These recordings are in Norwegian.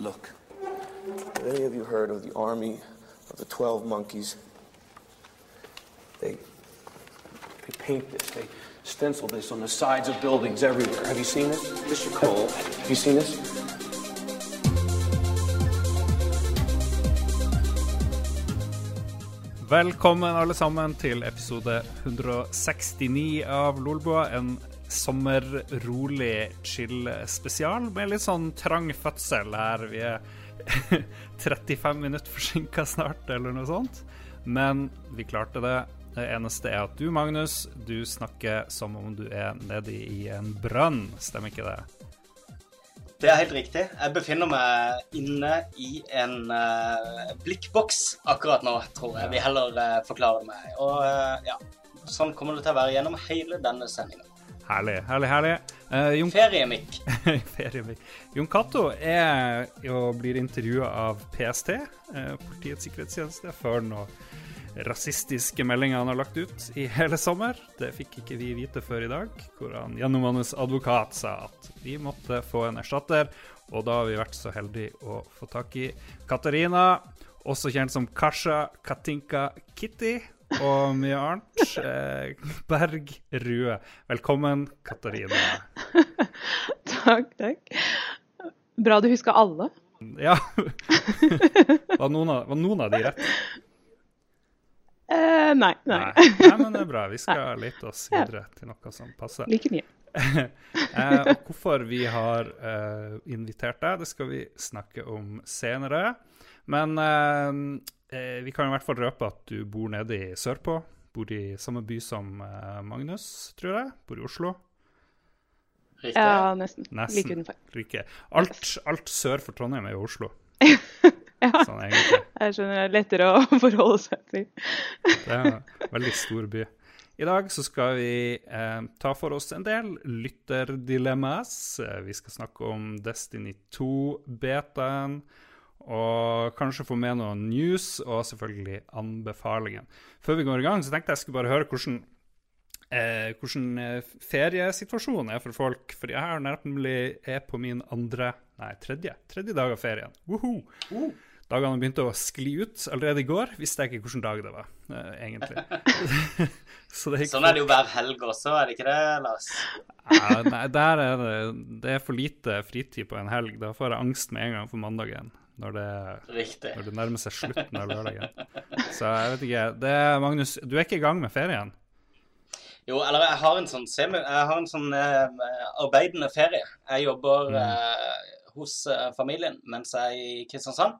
Look, have any of you heard of the army of the 12 monkeys? They, they paint this, they stencil this on the sides of buildings everywhere. Have you seen this? Mr. Cole, have you seen this? Velkommen alle sammen til episode 169 av Lolbua. En sommerrolig chill-spesial med litt sånn trang fødsel her. Vi er 35 minutter forsinka snart, eller noe sånt. Men vi klarte det. Det eneste er at du, Magnus, du snakker som om du er nedi i en brønn. Stemmer ikke det? Det er helt riktig. Jeg befinner meg inne i en uh, blikkboks akkurat nå, tror jeg. Vi heller uh, forklare det meg. Og uh, ja, sånn kommer det til å være gjennom hele denne sendinga. Herlig, herlig, herlig. Uh, Jon... Feriemikk. Feriemikk. Jon Cato blir intervjua av PST, Politiets sikkerhetstjeneste, før noen rasistiske meldinger han har lagt ut i hele sommer. Det fikk ikke vi vite før i dag, hvor han gjennom hans advokat sa at vi måtte få en erstatter. Og da har vi vært så heldige å få tak i Katarina, også kjent som Kasha Katinka Kitty, og mye annet. Eh, Berg Rue. Velkommen, Katarina. takk, takk. Bra du huska alle. Ja. var, noen av, var noen av de rett? Eh, nei, nei. nei. Nei, men det er bra. Vi skal lete oss videre til noe som passer. Like mye. eh, og hvorfor vi har eh, invitert deg, det skal vi snakke om senere. Men eh, eh vi kan i hvert fall røpe at du bor nede i sørpå. Bor i samme by som eh, Magnus, tror jeg. Bor i Oslo. Riktig. Ja, nesten. nesten. Like utenfor. Alt, alt sør for Trondheim er jo Oslo. Ja. Sånn, jeg skjønner det er lettere å forholde seg til. det er en veldig stor by. I dag så skal vi eh, ta for oss en del lytterdilemmas. Eh, vi skal snakke om Destiny 2-betaen. Og kanskje få med noen news og selvfølgelig anbefalingen. Før vi går i gang, så tenkte jeg skulle bare høre hvordan, eh, hvordan eh, feriesituasjonen er for folk. For jeg er nemlig er på min andre, nei, tredje, tredje dag av ferien. Woohoo! Uh. Dagene begynte å skli ut allerede i går. Visste jeg ikke hvilken dag det var, eh, egentlig. Så det er sånn er det jo hver helg også, er det ikke det, Lars? ja, nei, der er det Det er for lite fritid på en helg. Da får jeg angst med en gang for mandagen. Når det, når det nærmer seg slutten av lørdagen. Så jeg vet ikke. Det Magnus, du er ikke i gang med ferien? Jo, eller jeg har en sånn, jeg har en sånn eh, arbeidende ferie. Jeg jobber uh, hos eh, familien mens jeg er i Kristiansand.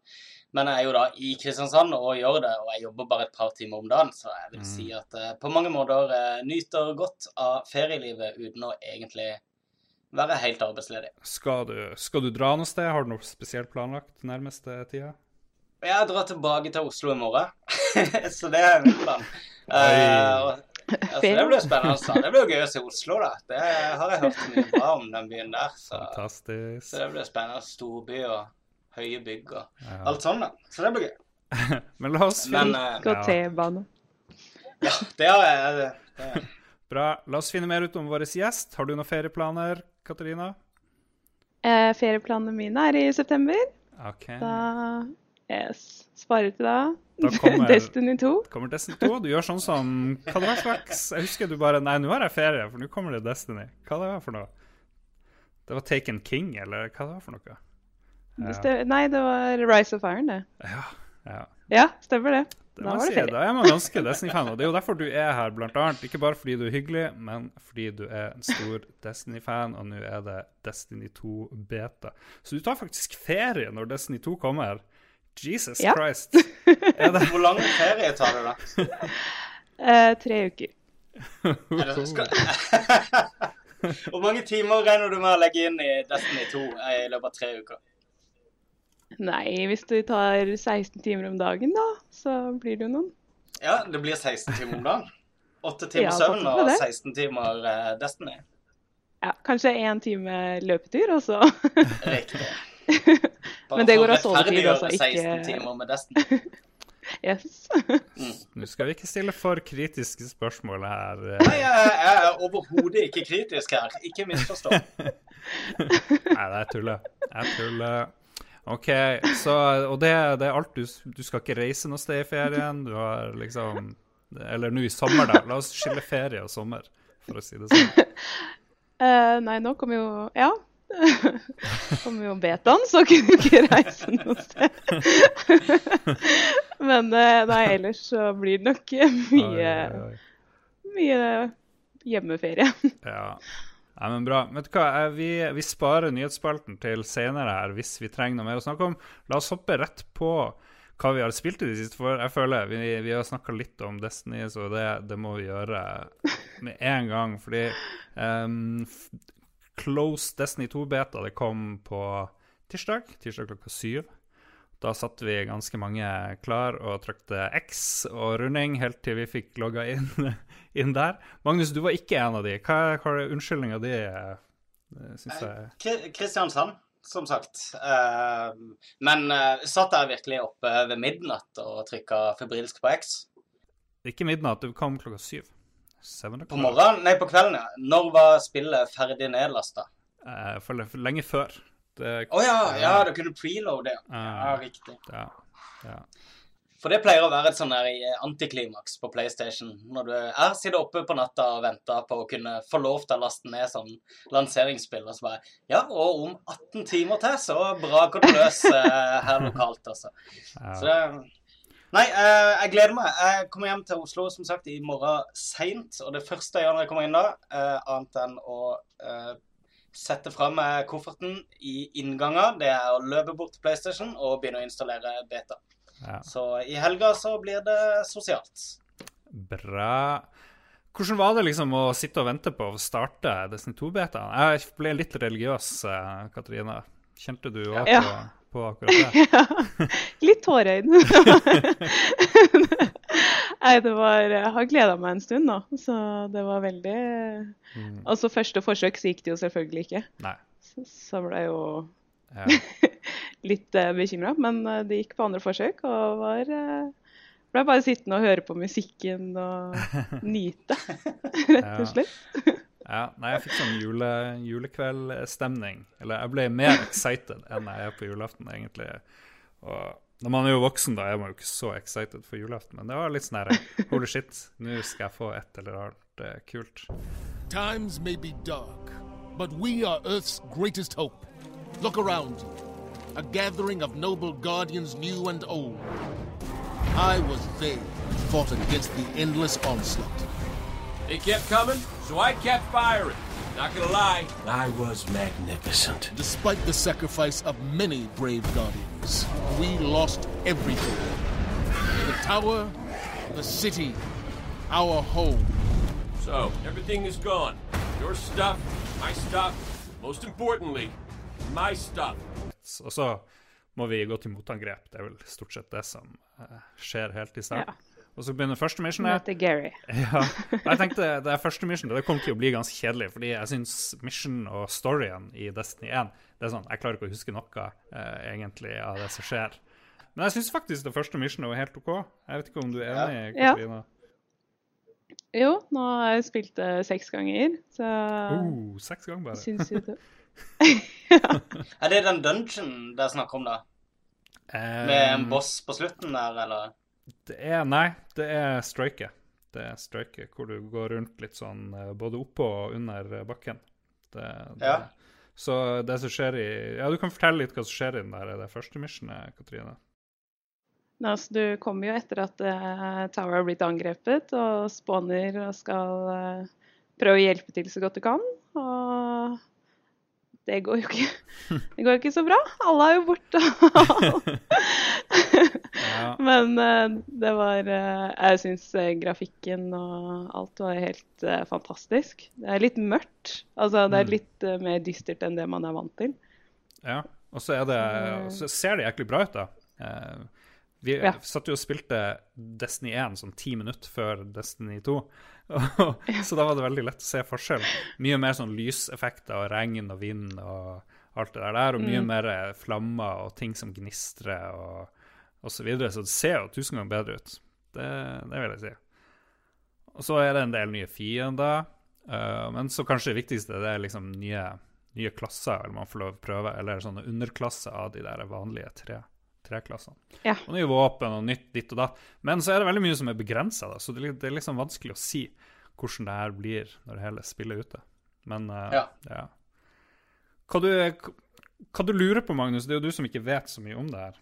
Men jeg er jo da i Kristiansand og gjør det, og jeg jobber bare et par timer om dagen. Så jeg vil si mm. at jeg på mange måter uh, nyter godt av ferielivet uten å egentlig være helt arbeidsledig. Skal du, skal du dra noe sted? Har du noe spesielt planlagt nærmeste tida? Jeg drar tilbake til Oslo i morgen, så det er min plan. Uh, altså, det blir spennende. Det blir gøy å se Oslo, da. Det har jeg hørt mye bra om den byen der. Så, Fantastisk. så det blir spennende. Storby og høye bygg og ja. alt sånt. da. Så det blir gøy. Men la oss finne Men, uh, T-bane. Ja, det har jeg. Det, det. Bra. La oss finne mer ut om vår gjest. Har du noen ferieplaner, Katarina? Eh, ferieplanene mine er i september. Ok. Da yes, sparer til da. da kommer, Destiny 2. kommer Destiny 2. Du gjør sånn som Hva det var slags Jeg husker du bare Nei, nå har jeg ferie, for nå kommer det Destiny. Hva det var for noe? Det var Taken King, eller hva det var for noe? Ja. Nei, det var Rise of Iron, det. Ja, ja. Ja stemmer det. det da var det ferie. Da er man ganske Destiny-fan. Og det er jo derfor du er her, blant annet. Ikke bare fordi du er hyggelig, men fordi du er en stor Destiny-fan, og nå er det Destiny 2 beta. Så du tar faktisk ferie når Destiny 2 kommer. Jesus ja. Christ. Hvor lang ferie tar du, da? eh, tre uker. Hvor mange timer regner du med å legge inn i Destiny 2 i løpet av tre uker? Nei, hvis du tar 16 timer om dagen, da, så blir det jo noen. Ja, det blir 16 timer om dagen. 8 timer ja, søvn og 16 timer uh, Destiny. Ja, kanskje én time løpetur, og så Riktig. Men det går av sovetid, altså. Ikke 16 timer med Destiny. yes. mm. Nå skal vi ikke stille for kritiske spørsmål her. Nei, jeg, er overhodet ikke kritisk her. Ikke misforstå. Nei, det er tulle. Jeg tuller. OK, så Og det, det er alt du Du skal ikke reise noe sted i ferien. Du har liksom Eller nå i sommer, da. La oss skille ferie og sommer, for å si det sånn. Uh, nei, nå kommer jo Ja. kommer jo betaen, så kunne du ikke reise noe sted. Men uh, nei, ellers så blir det nok mye, Oi, oi, oi. mye hjemmeferie. Ja. Nei, men bra. Vet du hva, Eh, vi, vi sparer nyhetsspalten til senere her hvis vi trenger noe mer å snakke om. La oss hoppe rett på hva vi har spilt i det siste. For jeg føler vi, vi har snakka litt om Destiny, så det, det må vi gjøre med en gang. Fordi um, Close Destiny 2-beta det kom på tirsdag. Tirsdag klokka syv. Da satt vi ganske mange klar og trykte X og runding helt til vi fikk logga inn, inn der. Magnus, du var ikke en av de. Hva, hva er unnskyldninga di? eh, Syns jeg Kristiansand, som sagt. Eh, men uh, satt jeg virkelig oppe ved midnatt og trykka febrilsk på X? Ikke midnatt, du kom klokka syv. På morgenen? Nei, på kvelden, ja. Når var spillet ferdig nedlasta? Eh, for lenge før. Det, oh, ja, ja, du kunne preloade, ja. ja. Riktig. ja, ja. For det pleier å være et sånn der eh, antiklimaks på PlayStation. Når du er sitter oppe på natta og venter på å kunne få lov til å laste ned sånn lanseringsspill, og så bare Ja, og om 18 timer til, så braker det løs eh, her lokalt, altså. Så det Nei, eh, jeg gleder meg. Jeg kommer hjem til Oslo som sagt i morgen seint. Og det første jeg gjør når jeg kommer inn da, eh, annet enn å eh, sette fra meg kofferten i innganger, det er å løpe bort til PlayStation og begynne å installere beta. ja. Så i helga så blir det sosialt. Bra. Hvordan var det liksom å sitte og vente på å starte Destiny 2-betaen? Jeg ble litt religiøs, Katrine. Kjente du òg Ja. på, på akkurat det? Ja, litt tårer i. Nei, det var Jeg har gleda meg en stund da. så det var veldig Mm. Altså, første forsøk så gikk det jo selvfølgelig ikke. Nei. Så, så ble jeg jo Ja. litt uh, bekymra, men uh, det gikk på andre forsøk og var uh, ble bare sittende og høre på musikken og nyte, rett og slett. Ja, nei, jeg fikk sånn jule, julekveldstemning. Eller jeg ble mer excited enn jeg er på julaften, egentlig. Og når man er jo voksen, da er man jo ikke så excited for julaften, men det var litt sånn Holy shit, nå skal jeg få et eller annet eh, kult. Times may be dark, but we are Earth's greatest hope. Look around you. A gathering of noble guardians new and old. I was there fought against the endless onslaught. They kept coming, so I kept firing. Not gonna lie, I was magnificent. Despite the sacrifice of many brave guardians, we lost everything. The tower, the city, our home. So, everything is gone. Your stuff, my stuff, most importantly, my stuff. Og så må vi gå til motangrep. Det er vel stort sett det som eh, skjer helt i starten. Og så begynner første missionet. Møter Gary. Ja. Jeg tenkte det er første mission det kommer til å bli ganske kjedelig, fordi jeg syns mission og storyen i Destiny 1 det er sånn, Jeg klarer ikke å huske noe eh, egentlig av det som skjer. Men jeg syns faktisk det første missionet var helt OK. Jeg vet ikke om du er enig, Ja. Katarina? Jo, nå har jeg spilt det seks ganger, så Oh, seks ganger bare. syns jo det Er det den dungeon det er snakk om, da? Med en Eh, boss på slutten der, eller? Det er Nei, det er striket. Det er striket hvor du går rundt litt sånn eh, både oppå og under bakken. Det, det. Ja. Så det som skjer i Ja, du kan fortelle litt hva som skjer i den der, det første missionet, Katrine. Nei, altså, du kommer jo etter at uh, Tower har blitt angrepet, og spawner og skal uh, prøve å hjelpe til så godt du kan. Og det går jo ikke, det går ikke så bra. Alle er jo borte. Ja. Men eh, det var eh, Jeg syns eh, grafikken og alt var helt fantastisk. Det er litt mørkt. Altså, det er Mm. litt mer dystert enn det man er vant til. Ja, og så, er det, så ser det jæklig bra ut, da. Vi Ja. satt jo og spilte Destiny 1 sånn ti minutter før Destiny 2. så da var det veldig lett å se forskjell. Mye mer sånn lyseffekter og regn og vind og alt det der, og mye mer eh, flammer og ting som gnistrer og, og så videre. Så det ser jo tusen ganger bedre ut. Det, det vil jeg si. Og så er det en del nye fiender. Uh, men så kanskje det viktigste det er liksom nye nye klasser eller man får lov å prøve, eller sånne underklasser av de der vanlige tre, treklassene. Ja. Og nye våpen og nytt ditt og datt. Men så er det veldig mye som er begrensa, så det, er det er liksom vanskelig å si hvordan det her blir når hele spillet er ute. Men uh, Ja. ja. Hva, du, hva du lurer på, Magnus? Det er jo du som ikke vet så mye om det her.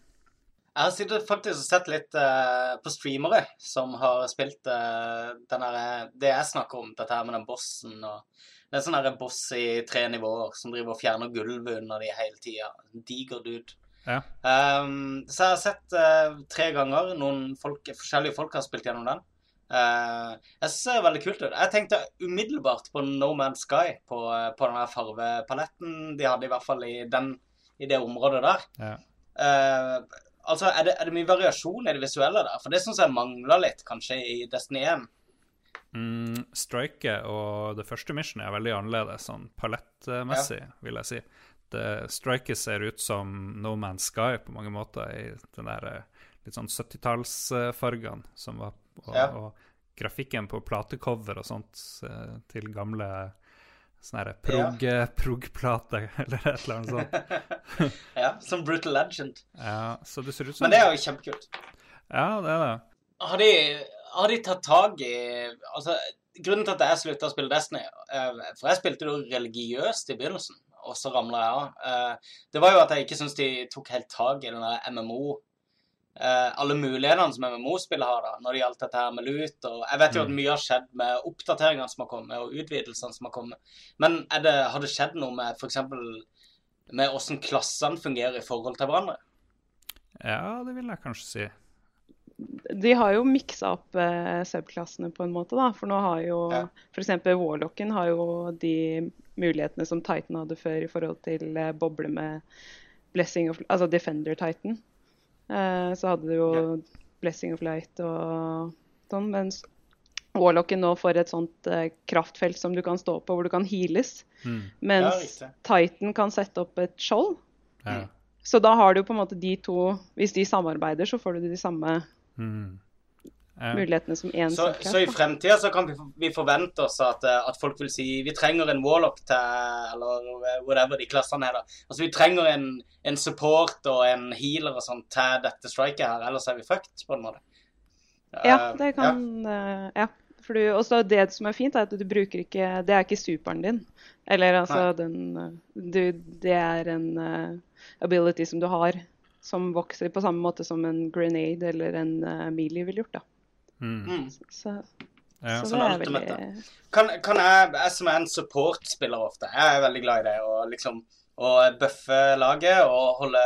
Jeg har sittet faktisk og sett litt uh, på streamere som har spilt uh, den her, det jeg snakker om, dette her med den bossen og Det er en sånn boss i tre nivåer som driver og fjerner gulvet under de hele tida. Diger dude. Ja. Um, så jeg har sett uh, tre ganger noen folk, forskjellige folk har spilt gjennom den. Uh, jeg synes det er veldig kult ut. Jeg tenkte umiddelbart på No Man's Sky, på, eh, på den farvepaletten de hadde, i hvert fall i, den, i det området der. Ja. Uh, altså, er det, er det mye variasjon i det visuelle der? For det syns jeg mangler litt, kanskje, i Destiny 1. Mm, Striket og det første missionet er veldig annerledes, sånn palettmessig, vil jeg si. Det, Striker ser ut som No Man's Sky på mange måter, i den der eh, litt sånn 70-tallsfargene som var og, Ja. og grafikken på platecover og sånt eh, til gamle sånne prog, prog-plater eller et eller annet sånt. Ja, Som Brutal Legend. Ja, så det ser ut som Men det er jo kjempekult. Ja, det er det. Har de, har de tatt tak i Altså, grunnen til at jeg slutta å spille Destiny eh, For jeg spilte det religiøst i begynnelsen, og så ramla jeg av. eh, Det var jo at jeg ikke syns de tok helt tak i den der MMO eh, Alle mulighetene som MMO-spillet har, da, når det gjaldt dette her med lut. Og jeg vet jo at mye har skjedd med oppdateringene som har kommet, og utvidelsene som har kommet. Men er det, har det skjedd noe med f.eks. med åssen klassene fungerer i forhold til hverandre? Ja, det vil jeg kanskje si. De har jo miksa opp eh, subklassene på en måte, da. For nå har jo Ja. f.eks. Warlocken har jo de mulighetene som Titan hadde før i forhold til eh, boble med Blessing of Altså Defender Titan. Eh, så hadde du jo Blessing of Light og sånn, mens Warlocken nå får et sånt eh, kraftfelt som du kan stå på, hvor du kan heales. Mm. Mens. Titan kan sette opp et skjold. Ja. Så da har du på en måte de to Hvis de samarbeider, så får du de samme Mm. Mulighetene som én Så, så i da. fremtida så kan vi, vi forvente oss at, eh, at folk vil si vi trenger en warlock til Eller whatever de klassene er, da. Altså vi trenger en, en support og en healer og sånn til dette striket her, ellers er vi fucked, på en måte. Ja, Eh, det kan Ja. Ja. For du, også det som er fint, er at du bruker ikke Det er ikke superen din. Eller altså Nei. den eh, du, Det er en uh, ability som du har, som vokser på samme måte som en grenade eller en uh, melee ville gjort, da. Mm. Mm. Så, Ja. så det er veldig Kan, kan jeg, jeg som er en support-spiller ofte, jeg er veldig glad i det å liksom å bøffe laget og holde,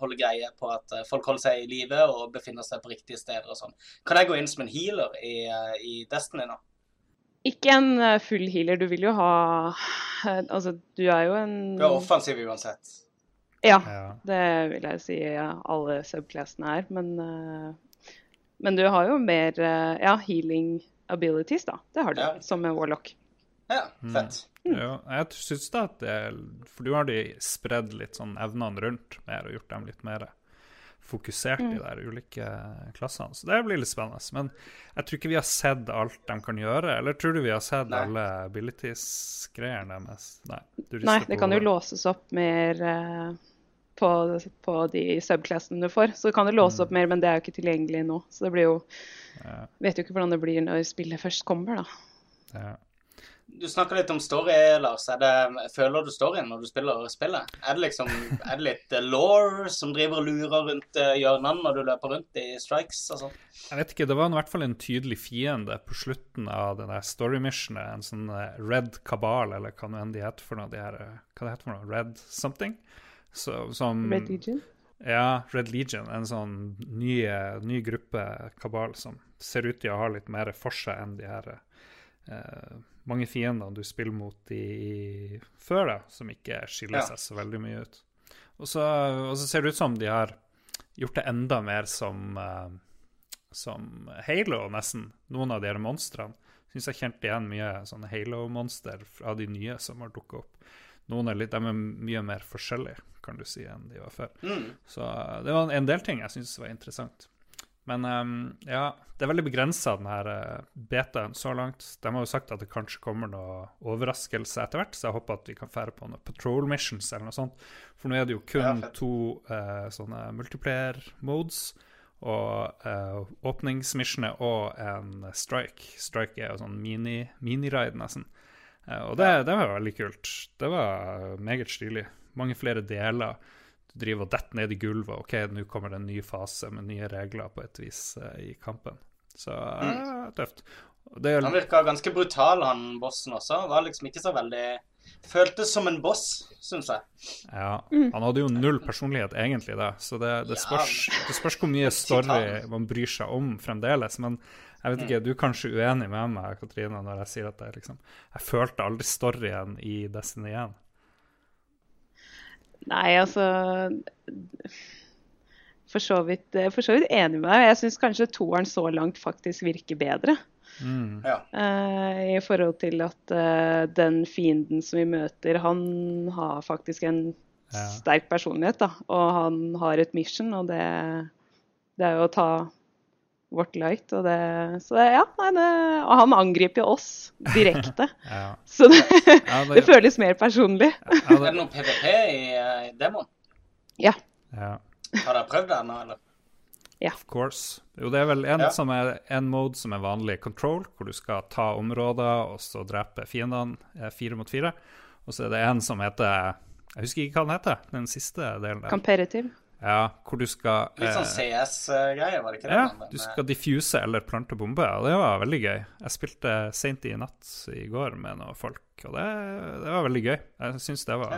holde greie på at folk holder seg i live og befinner seg på riktige steder og sånn. Kan jeg gå inn som en healer i, i Destiny nå? Ikke en eh, full healer. Du vil jo ha eh, Altså, du er jo en Du er offensiv uansett. Ja. Ja. Det vil jeg si alle subclassene er. Men, eh, men du har jo mer eh, ja, healing abilities, da. Det har du, Ja. som en warlock. Ja, fett. Ja, jeg syns da at det For du har de spredd litt sånn evnene rundt mer og gjort dem litt mer fokusert i de der ulike klassene. Så det blir litt spennende. Men jeg tror ikke vi har sett alt de kan gjøre. Eller tror du vi har sett Nei. alle abilities-greiene deres? Nei. du Nei, det kan jo låses opp mer eh, på, på de subclassene du får. Så det kan du låse opp mer, men det er jo ikke tilgjengelig nå. Så det blir jo Ja. Vet jo ikke hvordan det blir når spillet først kommer, da. Ja. Du snakker litt om story, Lars. Er det, føler du storyen når du spiller spillet? Er det liksom, er det litt eh, law som driver og lurer rundt eh, hjørnene når du løper rundt i strikes og sånn? Jeg vet ikke, det var i hvert fall en tydelig fiende på slutten av den der story missionet. En sånn eh, Red Kabal, eller hva nå enn de heter for noe. De her, hva det heter for noe? Red something? Så, som, Red Legion. Ja, Red Legion. En sånn ny, ny gruppe kabal som ser ut til å ha litt mer for seg enn de her eh, mange fiendene du spiller mot i, i før, da, som ikke skiller Ja. seg så veldig mye ut. Og så, og så ser det ut som de har gjort det enda mer som eh, som Halo, nesten. Noen av de her monstrene. Syns jeg kjente igjen mye sånne Halo-monster fra de nye som har dukka opp. Noen er litt, de er mye mer forskjellige, kan du si, enn de var før. Mm. Så eh, det var en del ting jeg syntes var interessant. Men um, ja, det er veldig begrensa, denne uh, betaen så langt. De har jo sagt at det kanskje kommer noe overraskelse etter hvert, så jeg håper at vi kan fære på noen patrol missions eller noe sånt. For nå er det jo kun Ja, to uh, sånne multiplayer modes. Og uh, åpningsmissionet og en strike. Strike er jo sånn mini- miniraid, nesten. Eh, og det, det var veldig kult. Det var meget stilig. Mange flere deler. Du driver og detter ned i gulvet. OK, nå kommer det en ny fase med nye regler på et vis eh, i kampen. Så eh, tøft. Det er, Han virka ganske brutal, han bossen også. Var liksom ikke så veldig Føltes som en boss, syns jeg. ja, han hadde jo null personlighet egentlig, da, så det, det, spørs, det spørs hvor mye story man bryr seg om fremdeles. Men jeg vet ikke, du er kanskje uenig med meg, Katrine, når jeg sier at jeg liksom Jeg følte aldri storyen i Destiny 1. Nei, altså For så vidt, er for så vidt enig med deg. Jeg syns kanskje toeren så langt faktisk virker bedre. Mm. Ja. Uh, I forhold til at uh, den fienden som vi møter, han har faktisk en Ja. sterk personlighet. da, Og han har et mission, og det, det er jo å ta vårt light. Og det, så det, ja, nei, det, og han angriper jo oss direkte. Ja. så det, Ja, det føles mer personlig. ja, Er det det, noe PVP i, eh, i demoen? Ja. ja. Har dere prøvd det ennå, eller? Ja. Of course. Jo, det er vel en, Ja. som er, en mode som er vanlig control, hvor du skal ta områder og så drepe fiendene eh, fire mot fire. Og så er det en som heter Jeg husker ikke hva den heter, den siste delen der. Comparative. Ja, hvor du skal Litt sånn eh, CS-greie, var det ikke det? Ja, Men, du eh, skal diffuse eller plante bombe, og det var veldig gøy. Jeg spilte seint i natt i går med noen folk, og det, det var veldig gøy. Jeg syns det var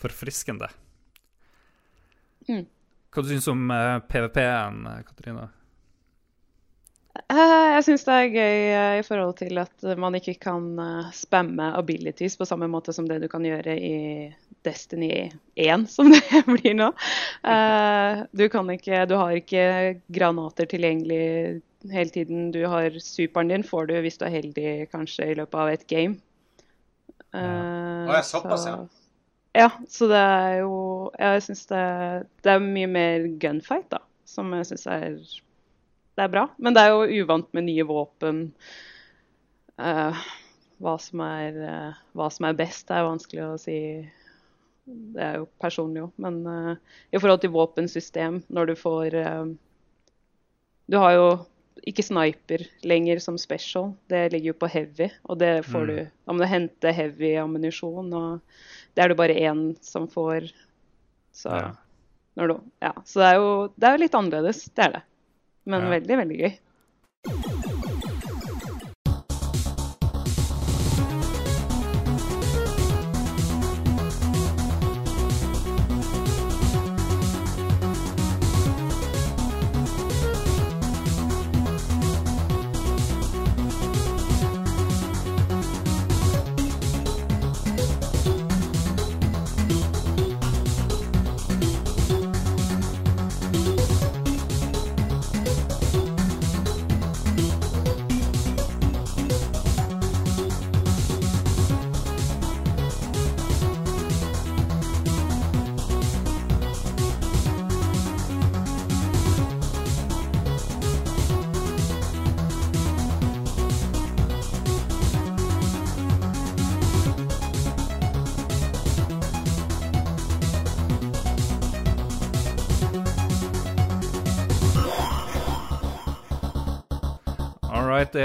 forfriskende. Mm. Hva du syns om eh, PVP-en, Katarina? Eh, Jeg syns det er gøy eh, i forhold til at man ikke kan eh, spamme abilities på samme måte som det du kan gjøre i Destiny 1, som det blir nå. Du kan ikke Du har ikke granater tilgjengelig hele tiden. Du har superen din får du hvis du er heldig kanskje i løpet av et game. Ja, såpass, ja. så- Ja, så det er jo Jeg syns det, det er mye mer gunfight, da, som jeg syns er det er bra. Men det er jo uvant med nye våpen. Uh, hva, som er, uh, hva som er best, er vanskelig å si. Det er jo personlig òg. Men uh, i forhold til våpensystem, når du får Du har jo ikke sniper lenger som special. Det ligger jo på heavy, og det får du Da må du hente heavy ammunisjon, og det er det bare én som får. Så, Ja. du, ja. så det er jo det er jo litt annerledes, det er det. Men Ja. veldig, veldig gøy.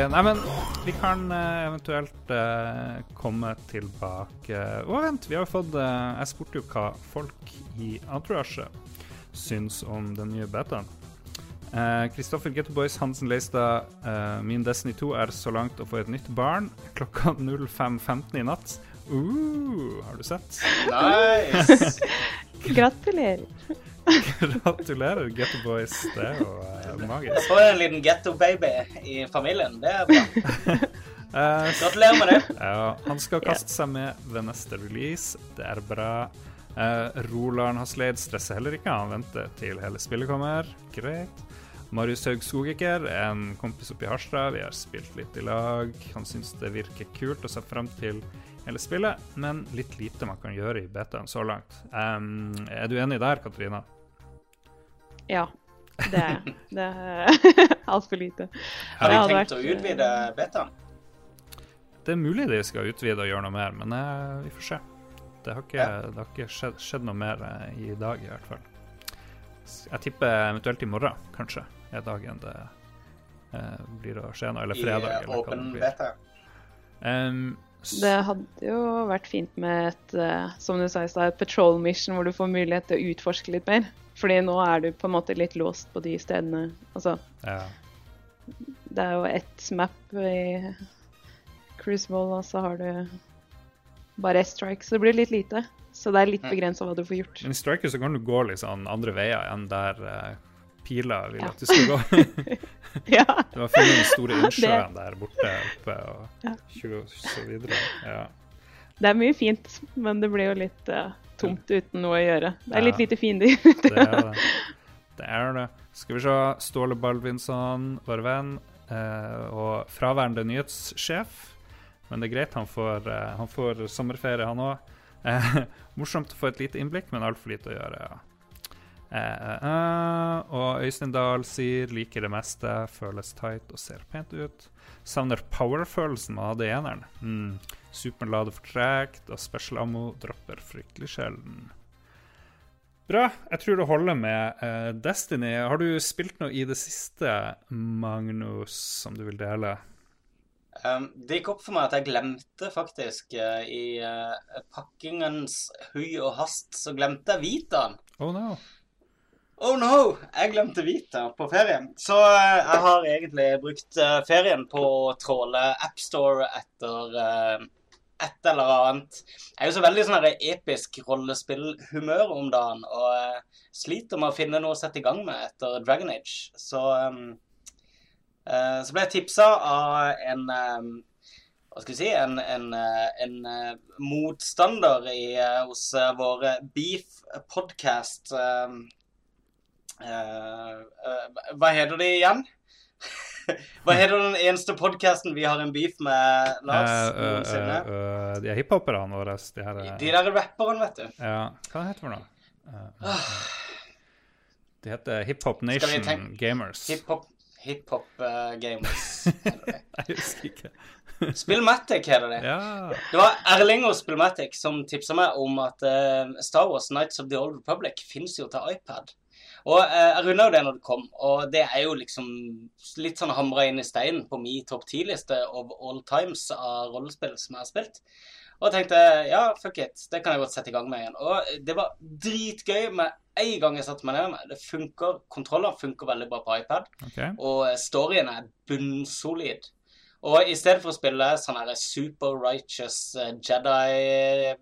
Nei, men vi kan eh, eventuelt uh, komme tilbake Å, vent, vi har jo fått uh, Jeg spurte jo hva folk i Entourage syns om den nye betaen. Kristoffer Getto Boys Hansen Leistad, uh, min Destiny 2 er så langt å få et nytt barn klokka 05.15 i natt. Uh, har du sett? Nice! Gratulerer. Gratulerer, Getto Boys. Det er jo uh, magisk. Få en liten getto-baby i familien. Det er bra. Uh, Gratulerer med det. Ja, han skal kaste seg med ved neste release. Det er bra. Uh, Roland Hasleid stresser heller ikke. Han venter til hele spillet kommer. Greit. Marius Haug Skogiker, en kompis oppe i Harstad. Vi har spilt litt i lag. Han syns det virker kult og ser frem til hele spillet, men litt lite man kan gjøre i betaen så langt. Um, er du enig der, Katrina? Ja. Det, det er altfor lite. Har de tenkt vært, å utvide betaen? Det er mulig de skal utvide og gjøre noe mer, men eh, vi får se. Det har ikke, Ja. det har ikke skjedd, skjedd noe mer eh, i dag, i hvert fall. Jeg tipper eventuelt i morgen, kanskje, er dagen det eh, blir å skje noe. Eller fredag, I eller åpen beta? S- Det hadde jo vært fint med et, eh, som du sa i stad, patrol mission hvor du får mulighet til å utforske litt mer. Fordi nå er du på en måte litt låst på de stedene. Altså, ja. det er jo ett map i Cruiseball, og så har du bare ett strike, så det blir litt lite. Så det er litt begrensa hva du får gjort. Men i Striker så kan du gå sånn andre veier enn der eh, pila vil Ja. at du skal gå. ja. Du har funnet den store innsjøen der borte oppe og Ja. tjo- så videre. Ja. Det er mye fint, men det blir jo litt uh, tomt uten noe å gjøre. Det er litt lite fiender. Det er det. Det er det. Skal vi se. Ståle Balvinson, vår venn, uh, og fraværende nyhetssjef. Men det er greit, han får, uh, han får sommerferie, han òg. Morsomt å få et lite innblikk, men altfor lite å gjøre. ja. Eh, og Øystein Dahl sier 'liker det meste', føles tight og ser pent ut. Savner power-følelsen man hadde i eneren. Mm. Superlade fortrekt, og special ammo dropper fryktelig sjelden. Bra. Jeg tror det holder med uh, Destiny. Har du spilt noe i det siste, Magnus, som du vil dele? Um, det gikk opp for meg at jeg glemte faktisk Uh, i pakkingens høy og hast, så glemte jeg Vitaen. Oh no. Oh no! Jeg glemte Vita på ferien. Så eh, jeg har egentlig brukt eh, ferien på å tråle AppStore etter eh, et eller annet. Jeg er jo så veldig sånn episk rollespillhumør om dagen, og sliter med å finne noe å sette i gang med etter Dragon Age. Så, um, uh, så ble jeg tipsa av en um, hva skal vi si, en, en, en motstander i, hos vår Beef podcast Hva heter de igjen? Hva heter den eneste podkasten vi har en beef med, Lars? Uh, uh, noensinne? eh, eh, de er hiphoperne våre, de her eh, De der rapperne, vet du. Ja, hva heter de? Eh, eh, eh. De heter Hiphop Nation Gamers. Hiphop hip uh, Gamers. Jeg husker ikke. Spillmatic heter det. Ja. Det var Erling og Spillmatic som tipsa meg om at eh, Star Wars Nights of the Old Republic fins jo til iPad. Og eh, jeg runda jo det når det kom, og det er jo liksom litt sånn hamra inn i steinen på min topp ti-liste of all times av rollespill som jeg har spilt. Og jeg tenkte ja, fuck it, det kan jeg godt sette i gang med igjen. Og det var dritgøy med en gang jeg satte meg ned med. Det funker, Kontroller funker veldig bra på iPad. okay. Og storyen er bunnsolid. Og i stedet for å spille sånn her super righteous eh, Jedi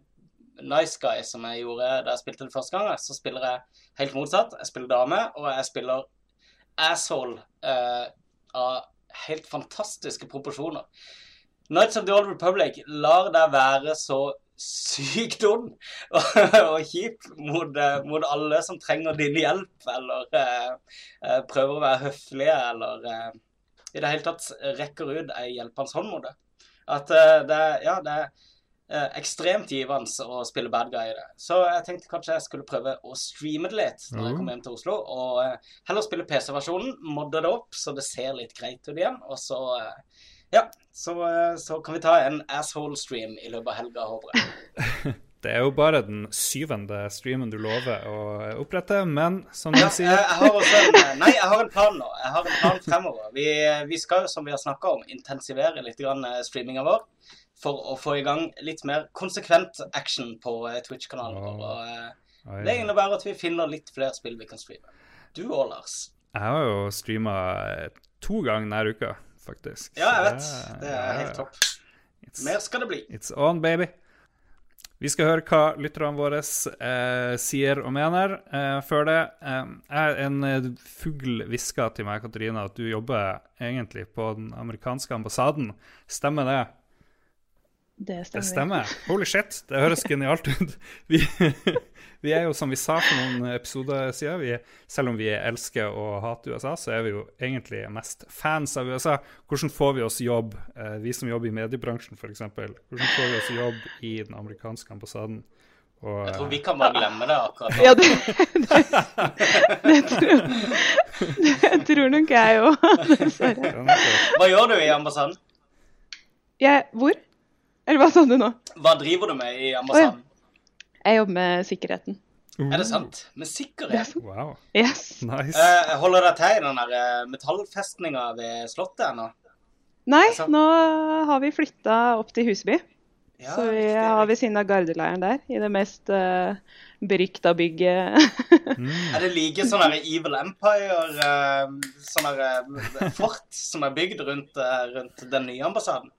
nice guy som jeg gjorde da jeg spilte det første gang, så spiller jeg helt motsatt. Jeg spiller dame, og jeg spiller asshole uh, av helt fantastiske proporsjoner. Knights of the Old Republic lar deg være så sykt ond og, kjip mot, eh, mot alle som trenger din hjelp, eller eh, prøver å være høflige, eller uh, i det hele tatt rekker ut ei hjelpende hånd mot det. At det, ja, det er eh, ekstremt givende å spille bad guy i det. Så jeg tenkte kanskje jeg skulle prøve å streame det litt når jeg Mm. kommer hjem til Oslo. Og eh, heller spille PC-versjonen, modde det opp så det ser litt greit ut igjen. Og så eh, ja, så, eh, så kan vi ta en asshole-stream i løpet av helga, håper jeg. Det er jo bare den syvende streamen du lover å opprette, men som du Ja, sier jeg har også en, eh, nei, jeg har en plan nå. Jeg har en plan fremover. Vi, vi skal som vi har snakka om, intensivere litt eh, streaminga vår. For å få i gang litt mer konsekvent action på eh, Twitch-kanalen vår. Og eh, det innebærer at vi finner litt flere spill vi kan streame. Du òg, Lars. Jeg har jo streama to ganger denne uka, faktisk. Ja, jeg vet. Det er ja. helt topp. It's, Mer skal det bli. it's on, baby. Vi skal høre hva lytterne våre eh, sier og mener. Eh, før det eh, En eh, fugl hviska til meg, Katarina, at du jobber egentlig på den amerikanske ambassaden. Stemmer det? Det Det stemmer. stemmer. Holy shit, det høres genialt ut. Vi, vi er jo, som vi sa for noen episoder siden, vi, selv om vi elsker og hater USA, så er vi jo egentlig mest fans av USA. Hvordan får vi oss jobb, eh, vi som jobber i mediebransjen f.eks., hvordan får vi oss jobb i den amerikanske ambassaden? Og, Jeg tror vi kan bare glemme det akkurat nå. Ja, det, det, det, tror, det tror nok jeg òg, dessverre. Hva gjør du i ambassaden? Jeg Hvor? Eller hva sa du nå? Hva driver du med i ambassaden? Jeg jobber med sikkerheten. Er det sant? Med sikkerhet? Wow. Yes. Nice. Uh, holder deg til i den der eh, metallfestninga ved Slottet ennå? Nei, nå har vi flytta opp til Huseby. Ja, så vi har ved siden av gardeleiren der, i det mest uh, berykta bygget. Er det like sånn Evil Empire, eh, sånn fort som er bygd rundt, uh, rundt den nye ambassaden?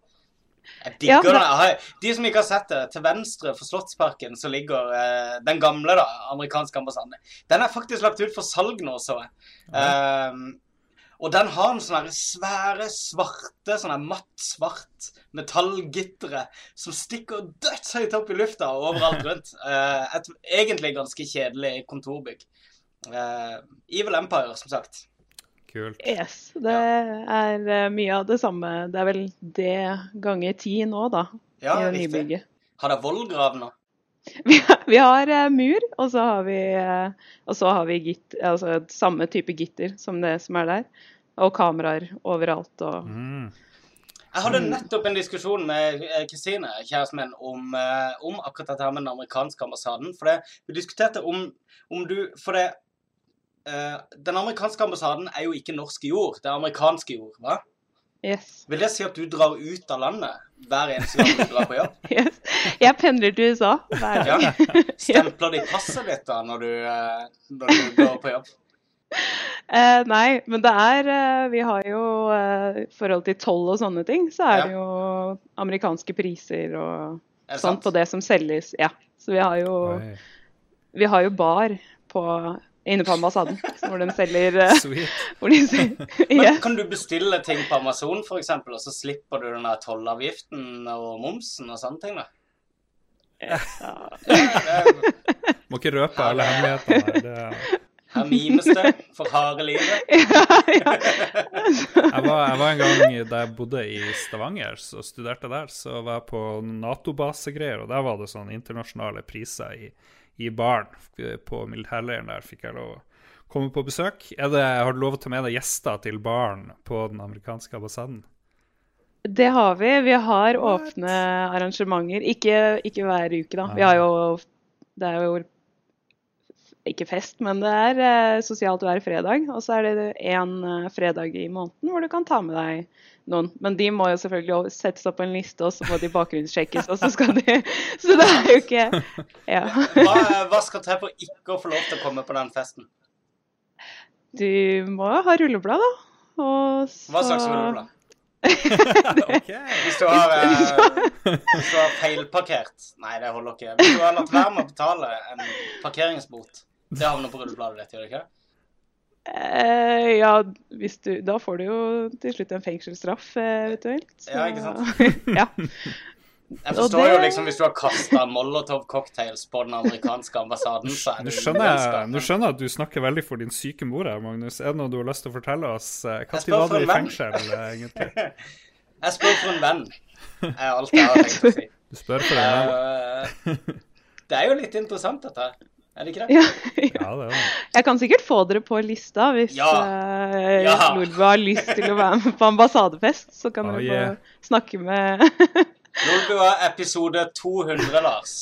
Jeg digger Ja, det- De som ikke har sett det, til venstre for Slottsparken så ligger eh, den gamle da, amerikanske ambassaden. Den er faktisk lagt ut for salg nå, så jeg. Eh, og den har en sånne svære, svarte, sånn matt svart metallgittere som stikker dødshøyt opp i lufta og overalt rundt. Uh, et egentlig ganske kjedelig kontorbygg. Uh, Evil Empire, som sagt. Kult. yes, det er eh, mye av det samme. Det er vel det ganger ti nå, da, Ja, i riktig. nybygget. Har dere vollgrav nå? Vi, har- vi har eh, mur, og så har vi, eh, og så har vi gitt, altså, samme type gitter som det som er der. Og kameraer overalt. Og Mm. Jeg hadde nettopp en diskusjon med Kristine, kjæresten min, om, om akkurat dette her med den amerikanske ambassaden. For det, vi diskuterte om, om du For det Den amerikanske ambassaden er jo ikke norsk jord, det er amerikansk jord. hva? yes, Vil det si at du drar ut av landet hver eneste gang du drar på jobb? yes. Jeg pendler til USA hver Ja. Stempler de passet ditt da når du, eh, når du går på jobb? Eh, nei, men det er eh, Vi har jo eh, I forhold til toll og sånne ting, så er Ja. det jo amerikanske priser og sånt sant? på det som selges. Ja. Så vi har jo, Oi. vi har jo bar på, inne på ambassaden hvor de selger eh, Sweet. hvor de selger, Men kan du bestille ting på Amazon eksempel, og så slipper du den der tollavgiften og momsen og sånne ting? da? Ja. Må ikke røpe alle hemmelighetene. her. Det... Her mimes det for harde livet. ja. Jeg, var, jeg var en gang da jeg bodde i Stavanger og studerte der, så var jeg på Nato-basegreier, og der var det sånn internasjonale priser i, i baren. På militærleiren der fikk jeg lov å komme på besøk. Er det, har du lov å ta med deg gjester til baren på den amerikanske ambassaden? Det har vi. Vi har åpne arrangementer. Ikke, ikke hver uke, da. Vi har jo Det er jo ikke fest, men det er eh, sosialt hver fredag. Og så er det én eh, fredag i måneden hvor du kan ta med deg noen. Men de må jo selvfølgelig settes opp på en liste, og så må de bakgrunnssjekkes, og så skal de Så det er jo ikke Ja. Hva, hva skal til for ikke å få lov til å komme på den festen? Du må ha rulleblad, da. Og så Hva slags rulleblad? okay. Hvis du har, eh, hvis du har feilparkert Nei, det holder ikke. Hvis du har latt være med å betale en parkeringsbot, det havner på rullebladet ditt, gjør det ikke? Eh, ja, hvis du Da får du jo til slutt en fengselsstraff, eh, eventuelt. Så- Ja, ikke sant? ja. Jeg forstår det- jo liksom hvis du har kasta molotov-cocktails på den amerikanske ambassaden, så er du skjønner, nå skjønner jeg at du snakker veldig for din syke mor her, Magnus. Er det noe du har lyst til å fortelle oss? Eh, Når spør var du i fengsel, eh, egentlig? Jeg spør for en venn, er alt jeg har tenkt å si. Du spør for en venn. Eh, Det er jo litt interessant, dette her. Er det ikke det? Ja, Ja, det er det. Jeg kan sikkert få dere på lista hvis Ja. ja. Uh, Lolbø har lyst til å være med på ambassadefest. Så kan Oh, dere yeah. få snakke med Nordbua episode 200, Lars.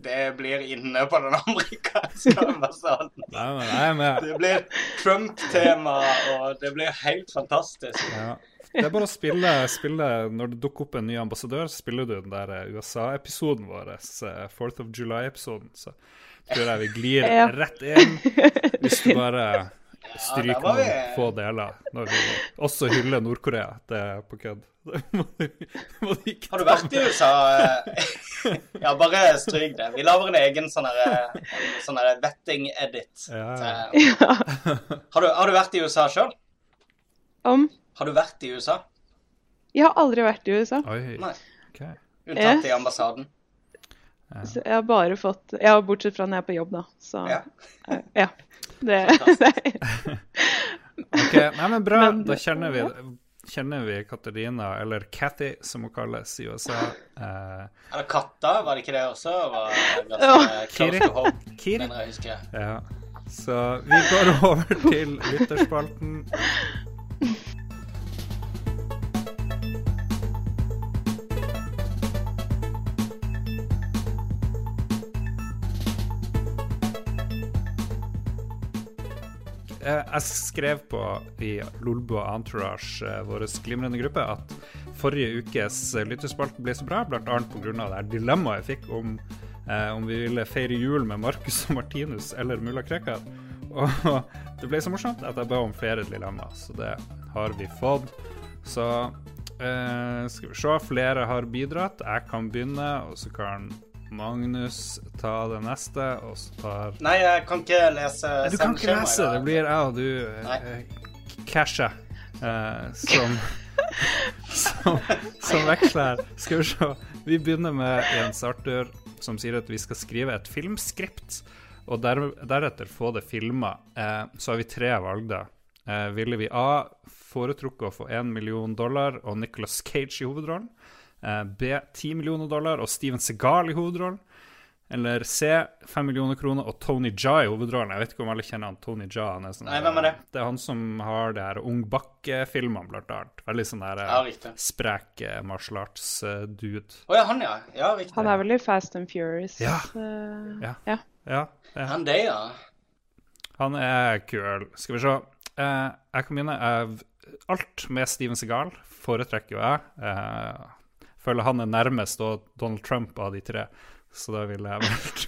Det blir inne på den amerikanske ambassaden. Nei, men jeg er med. Det blir Trump-tema, og det blir helt fantastisk. Ja. Det er bare å spille, spille Når det dukker opp en ny ambassadør, så spiller du den der eh, USA-episoden vår, eh, 4th of July-episoden. Så tror jeg vi glir Ja. rett inn. Hvis du bare stryker ja, noen få deler. Når vi også hyller Nord-Korea. Det er på kødd. Har du vært i USA? eh? Ja, bare stryk det. Vi lager en egen sånn en sånn vetting-edit. Ja, ja. Har, du- har du vært i USA sjøl? om Har du vært i USA? Jeg har aldri vært i USA. Oi. Nei. Okay. Unntatt Yes. i ambassaden? Så jeg har bare fått Ja, bortsett fra når jeg er på jobb, da. Så Ja. eh, ja. Det, det Ok, Nei, men bra. Men- da kjenner vi, kjenner vi Katarina, eller Cathy, som hun kalles i USA. Eh, Eller katta, var det ikke det også? Var Kiri. Kiri. ja. Så vi går over til lytterspalten. Jeg skrev på i Lolbo Entourage, eh, vår glimrende gruppe, at forrige ukes eh, lytterspalte ble så bra, bl.a. pga. det dilemmaet jeg fikk om eh, om vi ville feire jul med Marcus og Martinus eller mulla Krekar. Og det ble så morsomt at jeg ba om flere dilemmaer, så det har vi fått. Så eh, skal vi se, flere har bidratt. Jeg kan begynne, og så kan Magnus ta det neste, og så tar Nei, jeg kan ikke lese Nei, Du kan ikke lese, det blir jeg og du uh, casha eh, som, som Som veksler. Skal vi se. Vi begynner med Jens Arthur, som sier at vi skal skrive et filmskript, og der, deretter få det filma. Eh, så har vi tre valg, da. Eh, ville vi A. Foretrukket å få 1 million dollar og Nicholas Cage i hovedrollen? Eh, B. 10 millioner dollar og Steven Segal i hovedrollen? Eller C. 5 millioner kroner og Tony Jaa i hovedrollen. Jeg vet ikke om alle kjenner han Tony Jaa. Han er sånn Nei, hvem er det? Det er han som har det her Ung Bakke-filmene, blant annet. Veldig sånn der eh, Ja, sprek eh, martial arts-dude. Å ja, han, ja. Ja, riktig. Han er vel i Fast and Furious. Ja. Uh, Ja. ja. ja, ja. han. Det, ja. Han er kul. Skal vi se. Eh, jeg kan begynne. Eh, alt med Steven Segal foretrekker jo jeg. Eh, føler han er nærmest Donald Trump av de tre. Så da ville jeg valgt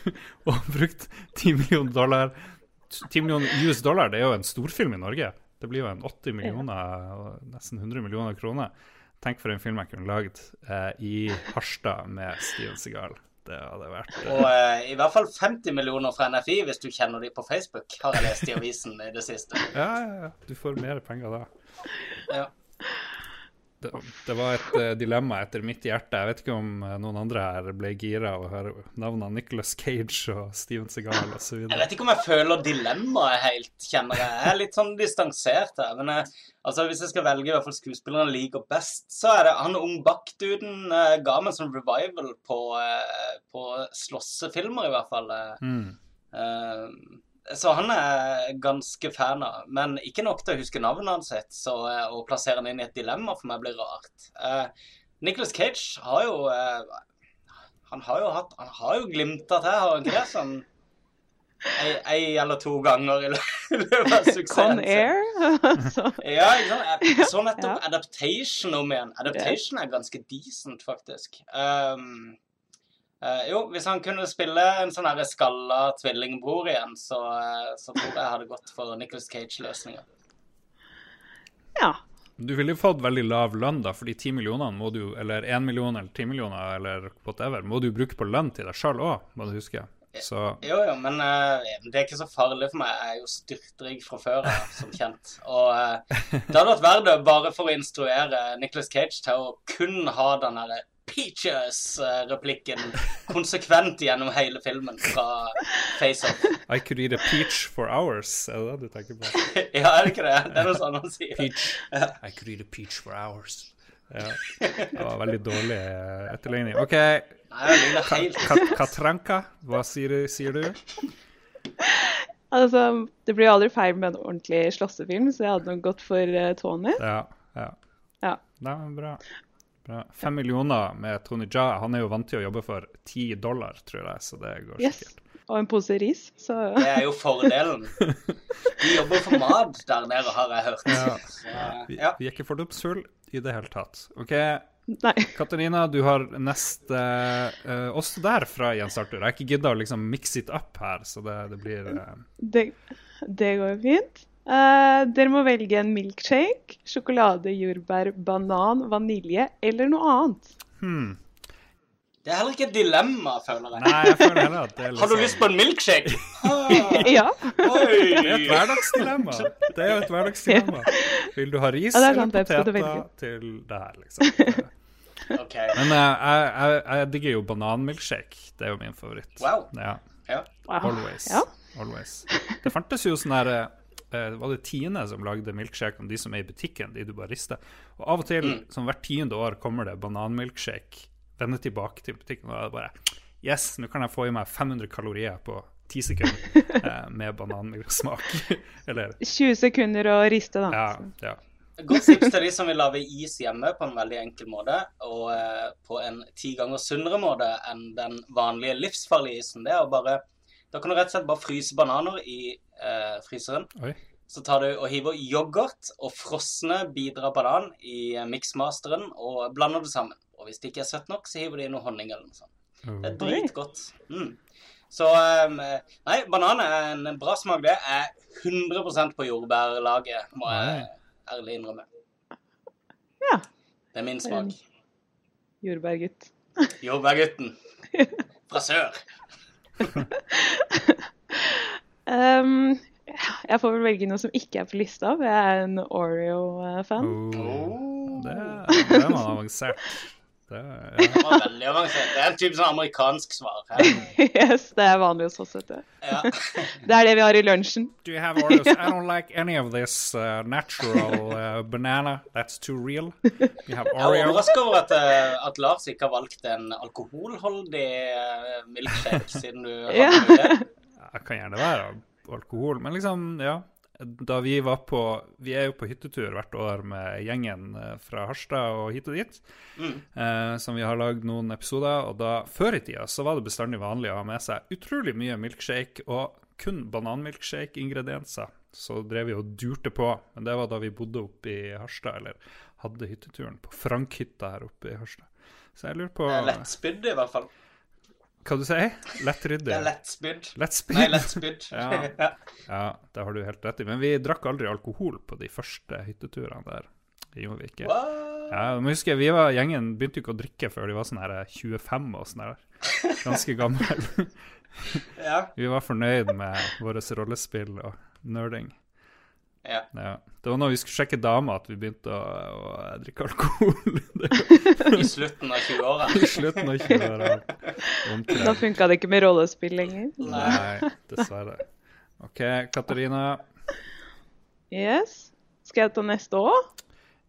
å brukt 10 millioner dollar. 10 millioner US dollar, det er jo en storfilm i Norge. Det blir jo en 80 millioner, nesten 100 millioner kroner. Tenk for en film jeg kunne lagd eh, i Harstad med Steven Segal. Det hadde vært eh, Og eh, i hvert fall 50 millioner fra NFI, hvis du kjenner dem på Facebook, har jeg lest i avisen i det siste. Ja, ja, ja. Du får mer penger da. Ja. Det, det var et eh, dilemma etter mitt hjerte. Jeg vet ikke om eh, noen andre her ble gira av å høre navnene Nicholas Cage og Steven Segal osv. Jeg vet ikke om jeg føler dilemmaet helt, kjenner jeg. Jeg er litt sånn distansert her. Men jeg, altså, hvis jeg skal velge i hvert fall skuespilleren jeg liker best, så er det han Ung Bach-duden eh, ga meg en sånn revival på, på slåssefilmer, i hvert fall. Mm. Eh, så han er ganske fan av, men ikke nok til å huske navnet hans sitt, så eh, å plassere han inn i et dilemma for meg blir rart. Eh, Nicholas Cage har jo eh, Han har jo hatt Han har jo glimta til, har han ikke det? Sånn ei, ei eller to ganger i løpet av suksessen. Con Air. Ja, ikke sant? Jeg så nettopp Ja. Adaptation om igjen. Adaptation er ganske decent, faktisk. Um, eh, jo, hvis han kunne spille en sånn her skalla tvillingbror igjen, så, uh, så tror jeg hadde gått for Nicholas Cage-løsninga. ja. Du ville jo fått veldig lav lønn, da, fordi 10 millioner må du, eller 1 million eller 10 millioner eller whatever, må du bruke på lønn til deg sjøl òg, må du huske. Så Jo, jo, men uh, det er ikke så farlig for meg. Jeg er jo styrtrik fra før av, som kjent. Og det hadde vært verdt det bare for å instruere Nicholas Cage til å kun ha den derre Peaches-replikken konsekvent gjennom hele filmen fra Face Off. I could eat a peach for hours, er det det du tenker på? Ja, er det ikke det? Det er noe sånt han sier. Peach. I could eat a peach for hours. Ja. Det var veldig dårlig eh, etterligning. OK, Katranka, hva sier, du- sier du? Altså, det blir jo aldri feil med en ordentlig slåssefilm, så jeg hadde nok gått for eh, Tony. Ja. ja. Ja. Nei, men bra. Bra. Fem millioner med Tony Jaa. Han er jo vant til å jobbe for ti dollar, tror jeg, så det går Yes. sikkert. Og en pose ris, så Det er jo fordelen. De jobber for mat der nede, har jeg hørt. Ja. Så, Vi, ja. vi er ikke fordomsfulle i det hele tatt. OK, Nei. Katarina, du har neste uh, Også der fra Jens Arthur. Jeg har ikke gidda å liksom mix it up her, så det, det blir uh... Det, det går fint. Eh, dere må velge en milkshake, sjokolade, jordbær, banan, vanilje eller noe annet. hmm. Det er heller ikke et dilemma, føler jeg. Nei, jeg føler heller at det er Har du liksom- lyst på en milkshake? Ah, Ja. Det er et hverdagsdilemma. Det er jo et hverdagsdilemma. Vil du ha ris Ja, det er eller poteter til det her, liksom? Okay. Men uh, jeg, jeg, jeg digger jo bananmilkshake. Det er jo min favoritt. Wow. Ja, Ja. Always. Ja. always. Det fantes jo sånn her eh, Var det Tine som lagde milkshake om de som er i butikken, de du bare rister? Og av og til, som hvert tiende år, kommer det bananmilkshake. Vender tilbake til butikken, og da er det bare Yes, nå kan jeg få i meg 500 kalorier på ti sekunder eh, med banansmak. Eller 20 sekunder å riste, da. Ja. ja. Godt tips til de som vil lage is hjemme på en veldig enkel måte, og eh, på en ti ganger sunnere måte enn den vanlige livsfarlige isen. Det er å bare Da kan du rett og slett bare fryse bananer i eh, fryseren. Oi. Så tar du og hiver yoghurt og frosne bidrar banan i eh, mixmasteren og blander det sammen. Og hvis det ikke er søtt nok, så hiver du i noe honning eller noe sånt. Oh. Det er dritgodt. Mm. Så um, Nei, banan er en bra smak, det. er 100% på jordbærlaget, må jeg ærlig innrømme. Ja. Det er min smak. Jordbærgutt. Jordbærgutten. Fra sør. Um, jeg får vel velge noe som ikke er på lista. for Jeg er en Oreo-fan. Oh. Det, det er man avansert. Det, ja. Det var veldig avansert. Det er en type sånn amerikansk svar. Her. yes, det er vanlig hos oss, vet du. Ja. Det er det vi har i lunsjen. Do you have Oreos? I don't like any of this uh, natural uh, banana. That's too real. You have Jeg er overrasket over at, eh, at Lars ikke har valgt en alkoholholdig eh, milkshake, siden du har Ja. det. Det kan gjerne være alkohol, men liksom, ja. Da vi var på Vi er jo på hyttetur hvert år med gjengen eh, fra Harstad og hit og dit. Eh, som vi har lagd noen episoder. Og da før i tida så var det bestandig vanlig å ha med seg utrolig mye milkshake og kun bananmilkshake-ingredienser. Så drev vi og durte på. Men det var da vi bodde oppe i Harstad, eller hadde hytteturen på Frankhytta her oppe i Harstad. Så jeg lurer på Lett spydde lettspydd, i hvert fall. Hva du sier Lettryddig? lett er lettspydd. Nei, lettspydd. Ja. Ja. Ja, det har du helt rett i. Men vi drakk aldri alkohol på de første hytteturene der. Det gjorde vi ikke. What? Ja, men husker jeg, vi var, Gjengen begynte jo ikke å drikke før de var sånn her 25 og sånn her. Ganske gammel. Ja. Vi var fornøyd med vårt rollespill og nerding. Ja. Ja. Det var når vi skulle sjekke damer at vi begynte å, å drikke alkohol. I slutten av 20-åra. I slutten av 20-åra. Da funka det ikke med rollespill lenger. Nei, dessverre. OK, Katarina. Yes. Skal jeg ta neste òg?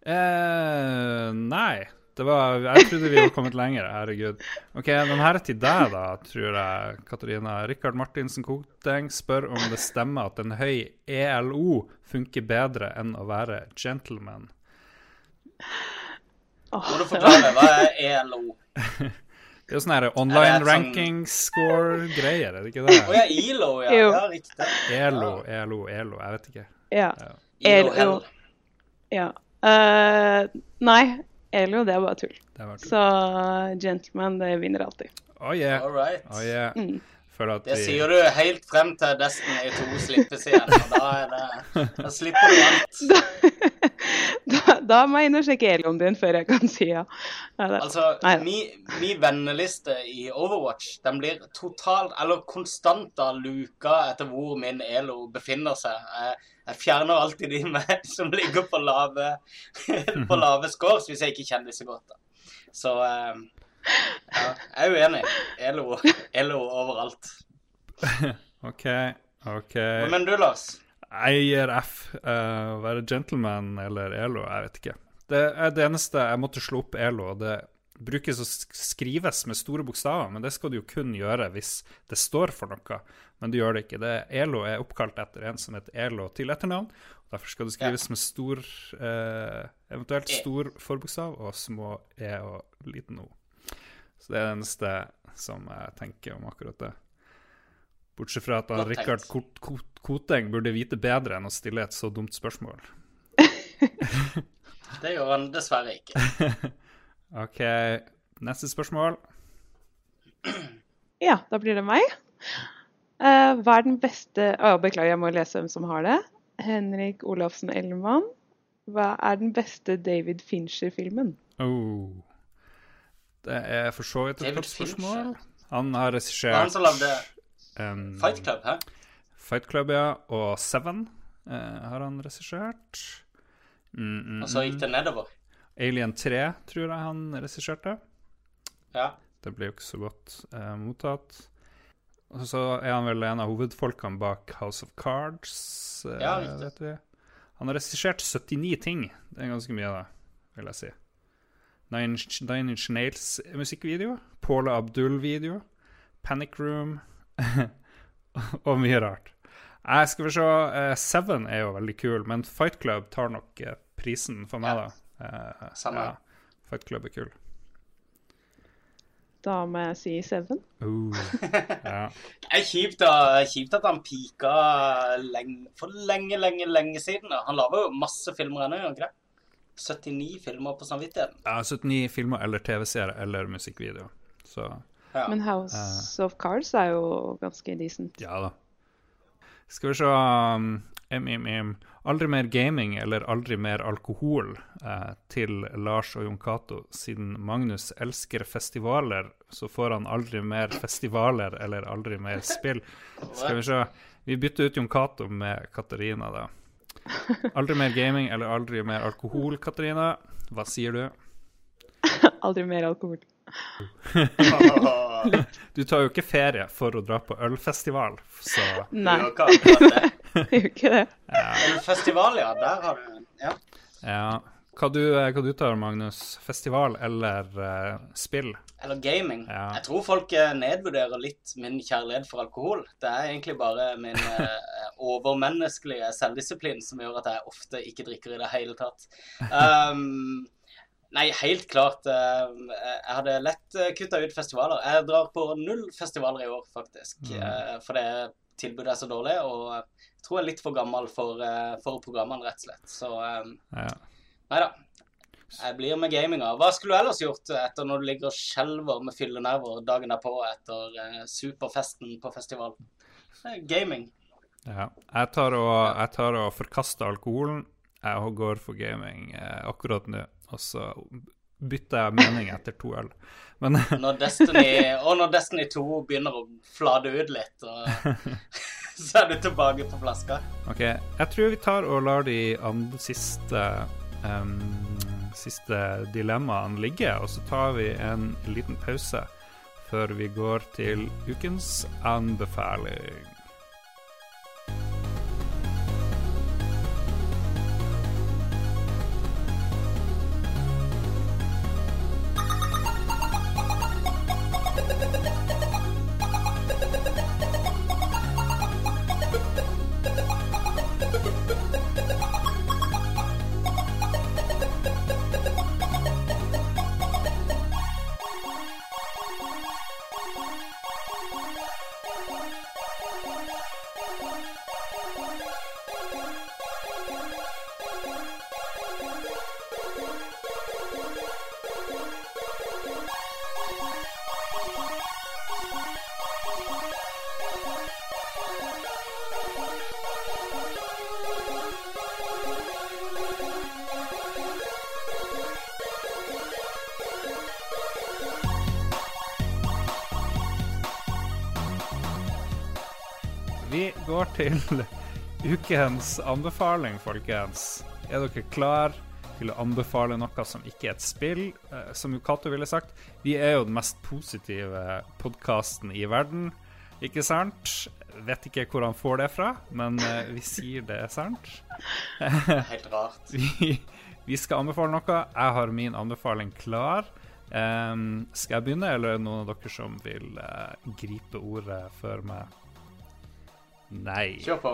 Eh, nei. Det var, jeg trodde vi var kommet lenger. Herregud. OK, den her er til deg, da, tror jeg, Katarina. Rikard Martinsen Koteng spør om det stemmer at en høy ELO funker bedre enn å være gentleman. Må du forklare, hva er E ELO? Det er jo sånn her online sånn- ranking score-greier, er det ikke det? Å ja, ILO, ja. Jo. Ja, riktig. ELO, ELO, ELO, jeg vet ikke. Ja. ja. ELO. ja. Uh, nei, Elio, det er bare tull. Det har tull. Så Gentleman, det vinner alltid. Oh yeah. All right. Oh yeah. Mm. at Det sier du helt frem til Destiny 2 slippes igjen. Og da, er det, da slipper du alt. Da, da må jeg inn og sjekke Elion din før jeg kan si ja. Altså, min, min venneliste i Overwatch den blir totalt, eller konstant da luka etter hvor min Elo befinner seg. Jeg, jeg fjerner alltid de med, som ligger på lave, på lave scores, hvis jeg ikke kjenner disse godt. da. Så eh, ja, jeg er uenig. Elo, Elo overalt. OK, OK. Men du, Lars? Jeg gir F. Uh, være gentleman eller ELO, jeg vet ikke. Det er det eneste jeg måtte slå opp ELO. og Det brukes å skrives med store bokstaver, men det skal du jo kun gjøre hvis det står for noe. Men du gjør det ikke. Det, ELO er oppkalt etter en som heter ELO til etternavn. og Derfor skal det skrives med stor uh, eventuelt E. stor forbokstav og små E og liten O. Så det er det eneste som jeg tenker om akkurat det. Bortsett fra at han Rikard Kot- Kot- Koteng burde vite bedre enn å stille et så dumt spørsmål. Det gjør han dessverre ikke. OK, neste spørsmål. Ja, da blir det meg. Uh, hva er den beste oh, Beklager, jeg må lese hvem som har det. Henrik Olafsen Ellemann. Hva er den beste David Fincher-filmen? Oh. Det er for så vidt et godt spørsmål. Han har regissert um, Fight Club, hæ? Fight Club, ja, og Seven uh, har han regissert. Mm, mm, Og så gikk det nedover. Alien 3 tror jeg han regisserte. Ja. Det ble jo ikke så godt uh, mottatt. Og så er han vel en av hovedfolkene bak House of Cards, Uh, Ja, vet vi. Han har regissert 79 ting. Det er ganske mye, da, vil jeg si. Nine, Inch- Nine Inch Nails musikkvideo. Paula Abdul-video. Panic Room. og mye rart. Jeg skal vi se, Uh, Seven er jo veldig kul, men Fight Club tar nok uh, prisen for meg, Ja. da. Uh, Samme. Ja, Fight Club er kul. Da må jeg si Seven. Uh, ja. Det er kjipt, da, kjipt at han pika lenge, for lenge, lenge lenge siden. da. Han lager jo masse filmer ennå, gjør han ikke det? 79 filmer på samvittigheten. ja, 79 filmer eller TV-seere eller musikkvideo. Så Ja. Men House of Cards er jo ganske decent. ja da. Skal vi se um, MMM. Aldri mer gaming eller aldri mer alkohol eh, til Lars og Jon Cato. Siden Magnus elsker festivaler, så får han aldri mer festivaler eller aldri mer spill. Skal vi se. Vi bytter ut Jon Cato med Katarina, da. Aldri mer gaming eller aldri mer alkohol, Katarina. Hva sier du? Aldri mer alkohol. Du tar jo ikke ferie for å dra på ølfestival, så Nei, det. er jo ikke det. En festival, ja. Der har du Ja. ja. Hva du, hva du tar, Magnus? Festival eller uh, spill? Eller gaming. Ja. Jeg tror folk eh, nedvurderer litt min kjærlighet for alkohol. Det er egentlig bare min uh, overmenneskelige selvdisiplin som gjør at jeg ofte ikke drikker i det hele tatt. Um, nei, helt klart. eh, jeg hadde lett uh, kutta ut festivaler. Jeg drar på null festivaler i år, faktisk. Mm. for det tilbudet er så dårlig, og jeg tror jeg er litt for gammel for, eh, for programmene, rett og slett. Så Ja. Nei da. Jeg blir med gaminga. Hva skulle du ellers gjort etter når du ligger og skjelver med fyllenerver dagen derpå etter eh, superfesten på festival? Eh, Gaming. Ja. Jeg tar og, jeg tar og forkaster alkoholen. Jeg går for gaming eh, akkurat nå. Og så bytter jeg mening etter to øl. Men Når Destiny, og når Destiny 2 begynner å flade ut litt, og så er du tilbake på flaska. OK, jeg tror vi tar og lar de andre siste um, siste dilemmaene ligge, og så tar vi en liten pause før vi går til ukens anbefaling. Til ukens anbefaling, folkens. Er dere klar til å anbefale noe som ikke er et spill? Eh, som Cato ville sagt, vi er jo den mest positive podkasten i verden, ikke sant? Vet ikke hvor han får det fra, men eh, vi sier det er sant. Helt rart. Vi, vi skal anbefale noe. Jeg har min anbefaling klar. Um, skal jeg begynne, eller er det noen av dere som vil uh, gripe ordet før meg? Nei. Kjør på.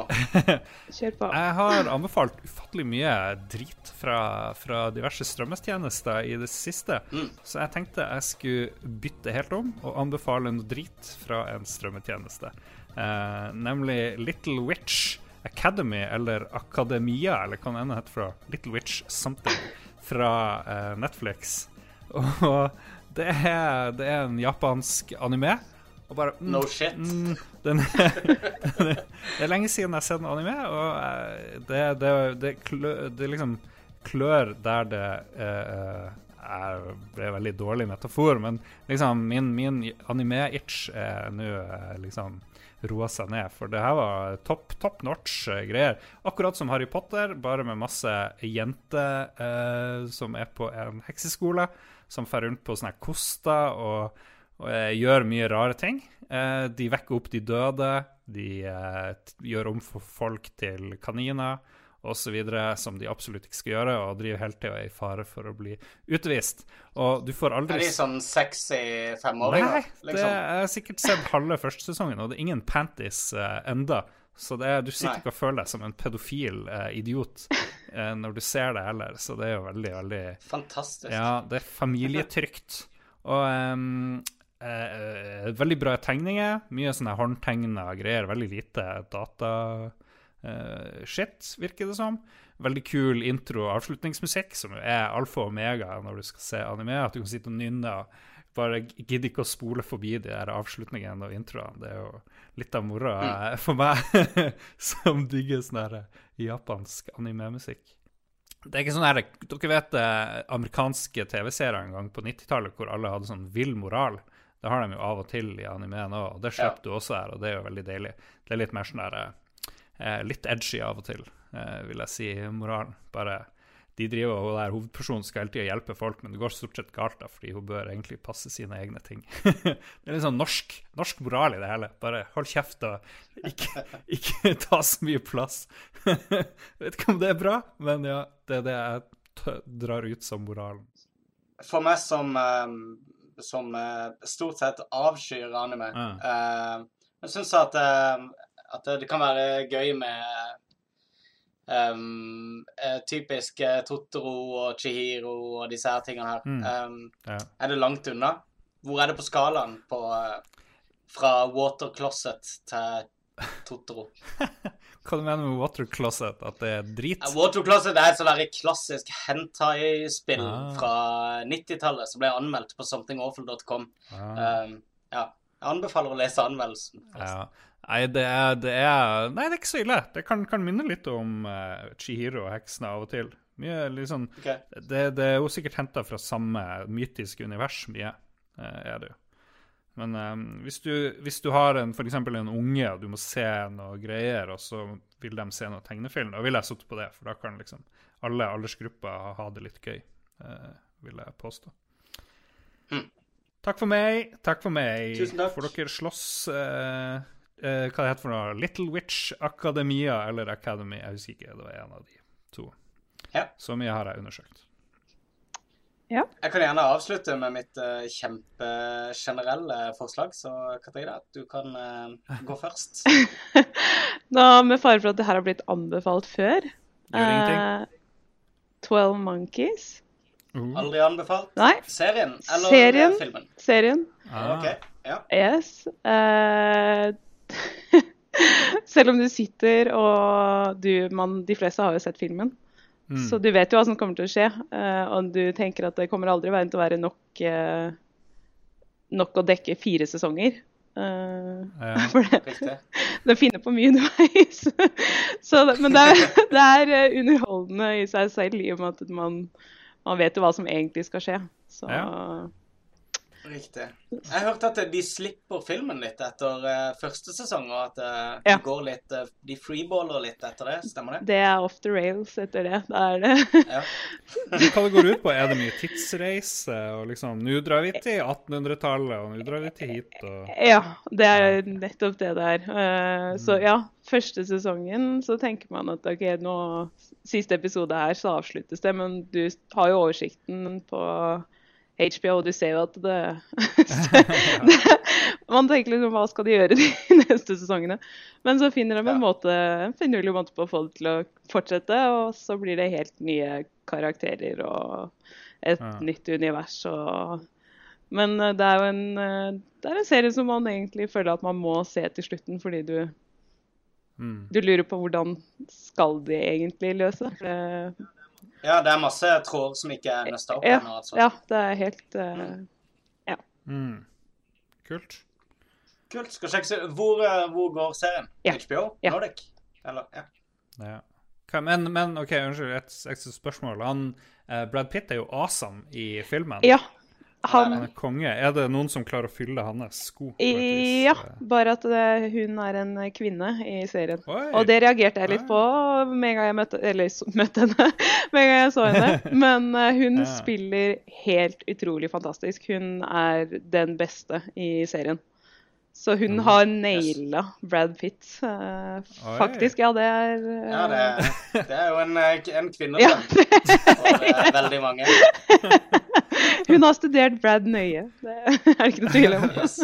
Kjør på. Jeg har anbefalt ufattelig mye drit fra, fra diverse strømmetjenester i det siste. Så jeg tenkte jeg skulle bytte helt om og anbefale noe drit fra en strømmetjeneste. Eh, nemlig Little Witch Academy, eller Akademia, eller hva det heter fra. Little Witch Something fra eh, Netflix. Og det er, det er en japansk anime. Og bare mm, No shit. Mm, den, det er lenge siden jeg har sett en anime, og eh, det, det, det, klø, det liksom klør der det eh, er ble veldig dårlig metafor, men liksom min, min anime-itch er nå eh, liksom roa seg ned, for det her var top, top notch eh, greier. Akkurat som Harry Potter, bare med masse jenter eh, som er på en hekseskole, som fer rundt på sånne koster og og gjør mye rare ting. Eh, de vekker opp de døde, de eh, gjør om for folk til kaniner, osv., som de absolutt ikke skal gjøre, og driver hele tida i fare for å bli utvist. Og du får aldri Er de sånn sexy femåringer? Nei, det liksom? jeg har sikkert sett halve første sesongen, og det er ingen panties eh, enda. Så det er, du sitter Nei. ikke og føler deg som en pedofil eh, idiot eh, når du ser det heller. Så det er jo veldig, veldig Fantastisk. Ja, det er familietrygt. Og ehm, eh, eh, veldig bra tegninger. Mye sånne håndtegna greier. Veldig lite data-shit, virker det som. Veldig kul intro- og avslutningsmusikk, som er alfa og omega når du skal se anime. At du kan sitte og nynne og bare gidder ikke å spole forbi de der avslutningene og introene. Det er jo litt av moroa mm. for meg, som digger sånn her eh, japansk anime-musikk. Det er ikke sånn her, Dere vet eh, amerikanske TV-serier en gang på 90-tallet hvor alle hadde sånn vill moral. Det har de jo av og til i animeen òg, og det slipper du også her, og det er jo veldig deilig. Det er litt mer sånn der eh, Litt edgy av og til, eh, vil jeg si, moralen. Bare de driver og der hovedpersonen skal hele tida hjelpe folk, men det går stort sett galt, da, fordi hun bør egentlig passe sine egne ting. det er litt sånn norsk, norsk moral i det hele. Bare hold kjeft og ikke, ikke ta så mye plass. Vet ikke om det er bra, men ja, det er det jeg drar ut som moralen. For meg som, eh, som eh, stort sett avskyr anime, eh, jeg syns at, eh, at det kan være gøy med um, typisk Totoro og Chihiro og disse her tingene her. Mm. Um, Ja. er det langt unna? Hvor er det på skalaen på, fra Water Closet til Totoro? Hva du mener du med Water Closet? At det er drit? Ja, Water Closet er et der klassisk hentai-spill Ah. fra 90-tallet som ble anmeldt på somethingawful.com. Ah. Um, ja. Jeg anbefaler å lese anmeldelsen. Ja. Nei, det er, det er Nei, det er ikke så ille. Det kan, kan minne litt om uh, Chihiro og heksene av og til. Mye liksom, okay. Det, det er jo sikkert henta fra samme mytiske univers, mye, uh, er det jo. Men um, hvis, du, hvis du har en, eksempel en unge, og du må se noe greier, og så vil de se noe tegnefilm, da ville jeg sittet på det, for da kan liksom alle aldersgrupper ha det litt gøy, uh, vil jeg påstå. Mm. Takk for meg. Takk for meg. Tusen takk. Får dere slåss uh, uh, Hva det heter for noe? Little Witch Academia eller Academy? Jeg husker ikke. Det var en av de to. Ja. Så mye har jeg undersøkt. Jeg kan gjerne avslutte med mitt uh, kjempegenerelle forslag, så Katarina, du kan uh, gå først. Nå, med fare for at det her har blitt anbefalt før ingenting. eh, 12 Monkeys. Aldri anbefalt. Nei, Serien eller Serien. filmen? serien. Ah. OK. Ja. Yes. Eh, selv om du sitter og du man, De fleste har jo sett filmen. Mm. Så du vet jo hva som kommer til å skje. eh, og du tenker at det kommer aldri verden til å være nok, eh, nok å dekke fire sesonger. Uh, Ja. for det, det, finner på mye underveis. Så men det er, det er underholdende i seg selv, i og med at man, man vet jo hva som egentlig skal skje. Så Ja. Riktig. Jeg hørte at de slipper filmen litt etter eh, første sesong, og at eh, Ja. de går litt eh, De freeballer litt etter det, stemmer det? det er off the rails etter det. Da er det Ja. Hva det går ut på? Er det mye tidsreise? Og liksom, Nå drar vi til 1800-tallet, og nå drar vi til hit, og Ja, det er nettopp det det er. Eh, Så ja, første sesongen så tenker man at OK, nå Siste episode her, så avsluttes det, men du har jo oversikten på HBO, du ser jo at det, det Man tenker liksom hva skal de gjøre de neste sesongene? Men så finner de en Ja. måte, en finurlig måte på å få det til å fortsette, og så blir det helt nye karakterer og et Ja. nytt univers. og men eh, det er jo en, eh, det er en serie som man egentlig føler at man må se til slutten, fordi du, mm. du lurer på hvordan skal de egentlig løse det. Ja, det er masse tråder som ikke er nøsta opp Ja, ennå, altså. ja, det er helt eh, Mm. Kult. Kult. Skal sjekke se- hvor, eh, hvor går serien? Ja. HBO? Ja. Nordic? Eller, ja. Ja. Men, men OK, unnskyld, et et spørsmål. Han, eh, Brad Pitt er jo awesome i filmen. Ja. Han Han er konge. Er det noen som klarer å fylle hans sko? Ja, bare at det, hun er en kvinne i serien. Oi. Og det reagerte jeg litt på med en gang jeg møtte, eller, møtte henne. med en gang jeg så henne. Men uh, hun Ja. spiller helt utrolig fantastisk. Hun er den beste i serien. Så hun har naila Brad Pitt. uh, faktisk, ja, det er uh... Ja, det, det er jo en, eh, en kvinne Ja. for uh, veldig mange. Hun har studert Brad nøye. Det er det ikke noe tvil om. Yes.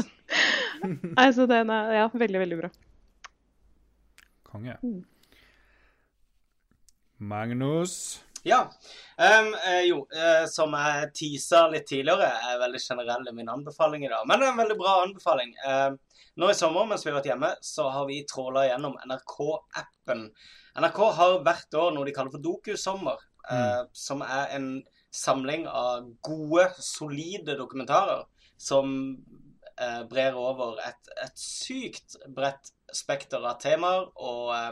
Nei, så den er ja, veldig, veldig bra. Konge. Mm. Magnus. Ja. eh, jo, eh, som jeg teasa litt tidligere, er veldig generell i min anbefaling i dag. Men det er en veldig bra anbefaling. Um, nå i sommer, mens vi har vært hjemme, så har vi tråla gjennom NRK-appen. NRK har hvert år noe de kaller for Dokusommer, eh, som er en samling av gode, solide dokumentarer som uh, brer over et, et sykt bredt spekter av temaer og eh,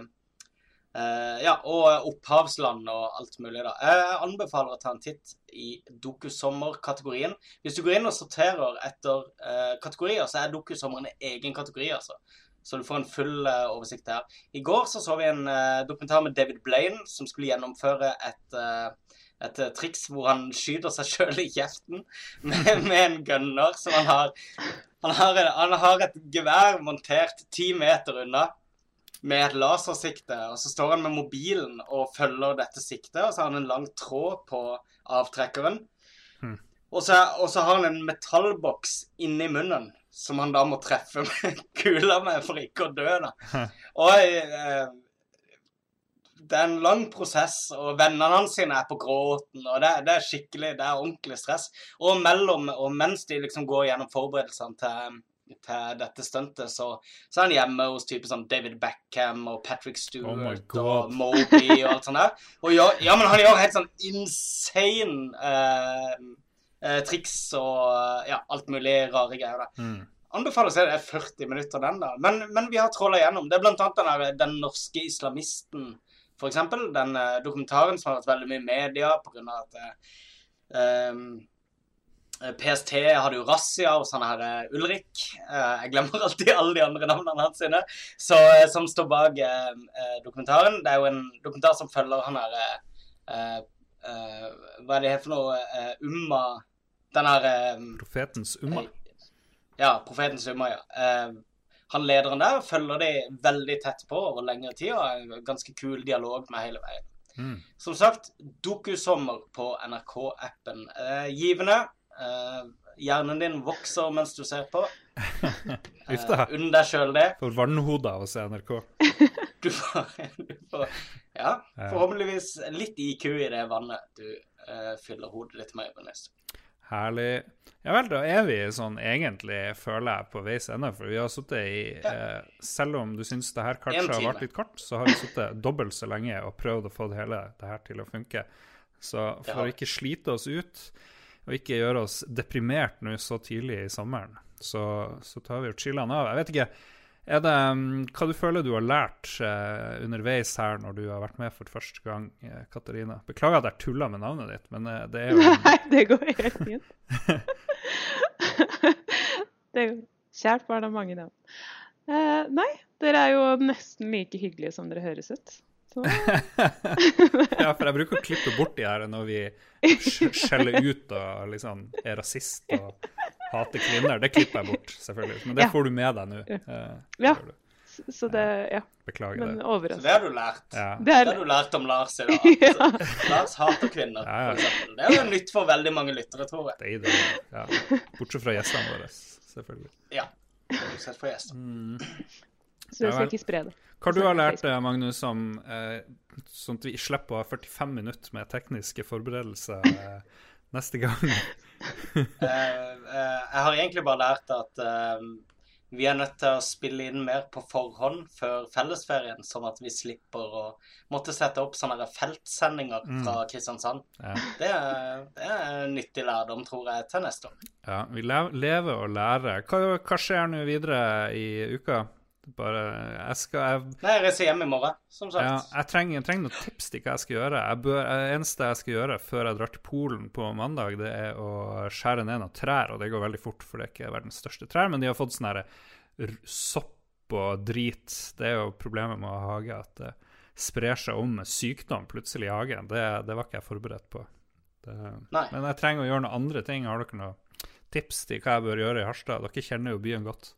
Eh, ja, og opphavsland og alt mulig, da. Jeg anbefaler å ta en titt i Dokusommer-kategorien. Hvis du går inn og sorterer etter uh, kategorier, så er Dokusommer en egen kategori, altså. Så du får en full uh, oversikt her. I går så, så vi en eh, dokumentar med David Blaine som skulle gjennomføre et eh, et eh, triks hvor han skyter seg sjøl i kjeften med, med en gunner som han har han har, han har et gevær montert ti meter unna med et lasersikte, og så står han med mobilen og følger dette siktet, og så har han en lang tråd på avtrekkeren. Hmm. Og, så, og så har han en metallboks inni munnen som han da må treffe med kula med for ikke å dø, da. Og eh, det er en lang prosess, og vennene hans sine er på gråten, og det, det er skikkelig, det er ordentlig stress. Og mellom, og mens de liksom går gjennom forberedelsene til, til dette stuntet, så, så er han hjemme hos type sånn David Beckham og Patrick Oh Stewart oh og Moby og alt sånt der. Og ja, ja, men han gjør helt sånn insane eh, eh, triks og ja, alt mulig rare greier. da. Mm. Anbefaler å se det er 40 minutter, den da. Men, men vi har tråla gjennom. Det er blant annet den, der, den norske islamisten, for eksempel. Den eh, dokumentaren som har vært veldig mye i media av at eh, eh, PST hadde jo razzia hos han her eh, Ulrik. Eh, jeg glemmer alltid alle de andre navnene hans sine. Så, eh, som står bak eh, eh, dokumentaren. Det er jo en dokumentar som følger han her eh, eh, eh, Hva er det for noe? Eh, Umma Den her eh, Profetens umma. ja, profetens umma, ja. Eh, han lederen der følger de veldig tett på over lengre tid, og har en ganske kul dialog med hele veien. Mm. Som sagt, Dokusommer på NRK-appen. Eh, givende. Eh, hjernen din vokser mens du ser på. Uff da. Uh, Unn deg sjøl det. For vannhoda av å se NRK. Du får, du får Ja, forhåpentligvis litt IQ i det vannet du uh, fyller hodet ditt med. Ernest. Herlig. Ja vel, da er vi sånn egentlig, føler jeg, på veis ende. For vi har sittet i eh, Selv om du syns det her kanskje har vært litt kort, så har vi sittet dobbelt så lenge og prøvd å få det hele det her til å funke. Så for å ikke slite oss ut, og ikke gjøre oss deprimert nå så tidlig i sommeren, så, så tar vi og chillene av. Jeg vet ikke, er det, mm, hva du føler du har lært eh, underveis her når du har vært med for første gang, eh, Katarina? Beklager at jeg tulla med navnet ditt, men eh, det er jo Nei, det går helt fint. det går. Kjært barn har mange navn. Eh, nei, dere er jo nesten like hyggelige som dere høres ut. Så, Ja, for jeg bruker å klippe bort de her når vi skjeller ut og liksom er rasist og hater kvinner. Det klipper jeg bort, selvfølgelig. Men det Ja. får du med deg nå. Eh, Ja. så det Ja. Beklager Men det. Så det har du lært. Ja. Det Det har du lært om Lars i dag. Ja. Lars hater kvinner, Ja, ja. for eksempel. Det er jo nytt for veldig mange lyttere, tror jeg. Det er det. Ja. Bortsett fra gjestene våre, selvfølgelig. Ja. Sett for gjester. Så jeg skal ikke spre det. Hva har du har lært, eh, Magnus, om eh, sånn at vi slipper å ha 45 minutter med tekniske forberedelser eh, neste gang? Eh, eh, jeg har egentlig bare lært at eh, vi er nødt til å spille inn mer på forhånd før fellesferien, sånn at vi slipper å måtte sette opp sånne feltsendinger fra Kristiansand. Ja. Det, er, det er en nyttig lærdom, tror jeg, til neste år. Ja, vi lever og lærer. Hva, hva skjer nå videre i uka? Bare Jeg skal jeg, Nei, jeg reiser hjem i morgen, som sagt. ja, jeg, trenger, jeg trenger noen tips til hva jeg skal gjøre. Jeg bør, det eneste jeg skal gjøre før jeg drar til Polen på mandag, det er å skjære ned noen trær, og det går veldig fort, for det er ikke verdens største trær, men de har fått sånn sopp og drit. Det er jo problemet med å ha hage, at det sprer seg om med sykdom plutselig i hagen. Det, det var ikke jeg forberedt på. Det, men jeg trenger å gjøre noen andre ting. Har dere noen tips til hva jeg bør gjøre i Harstad? Dere kjenner jo byen godt.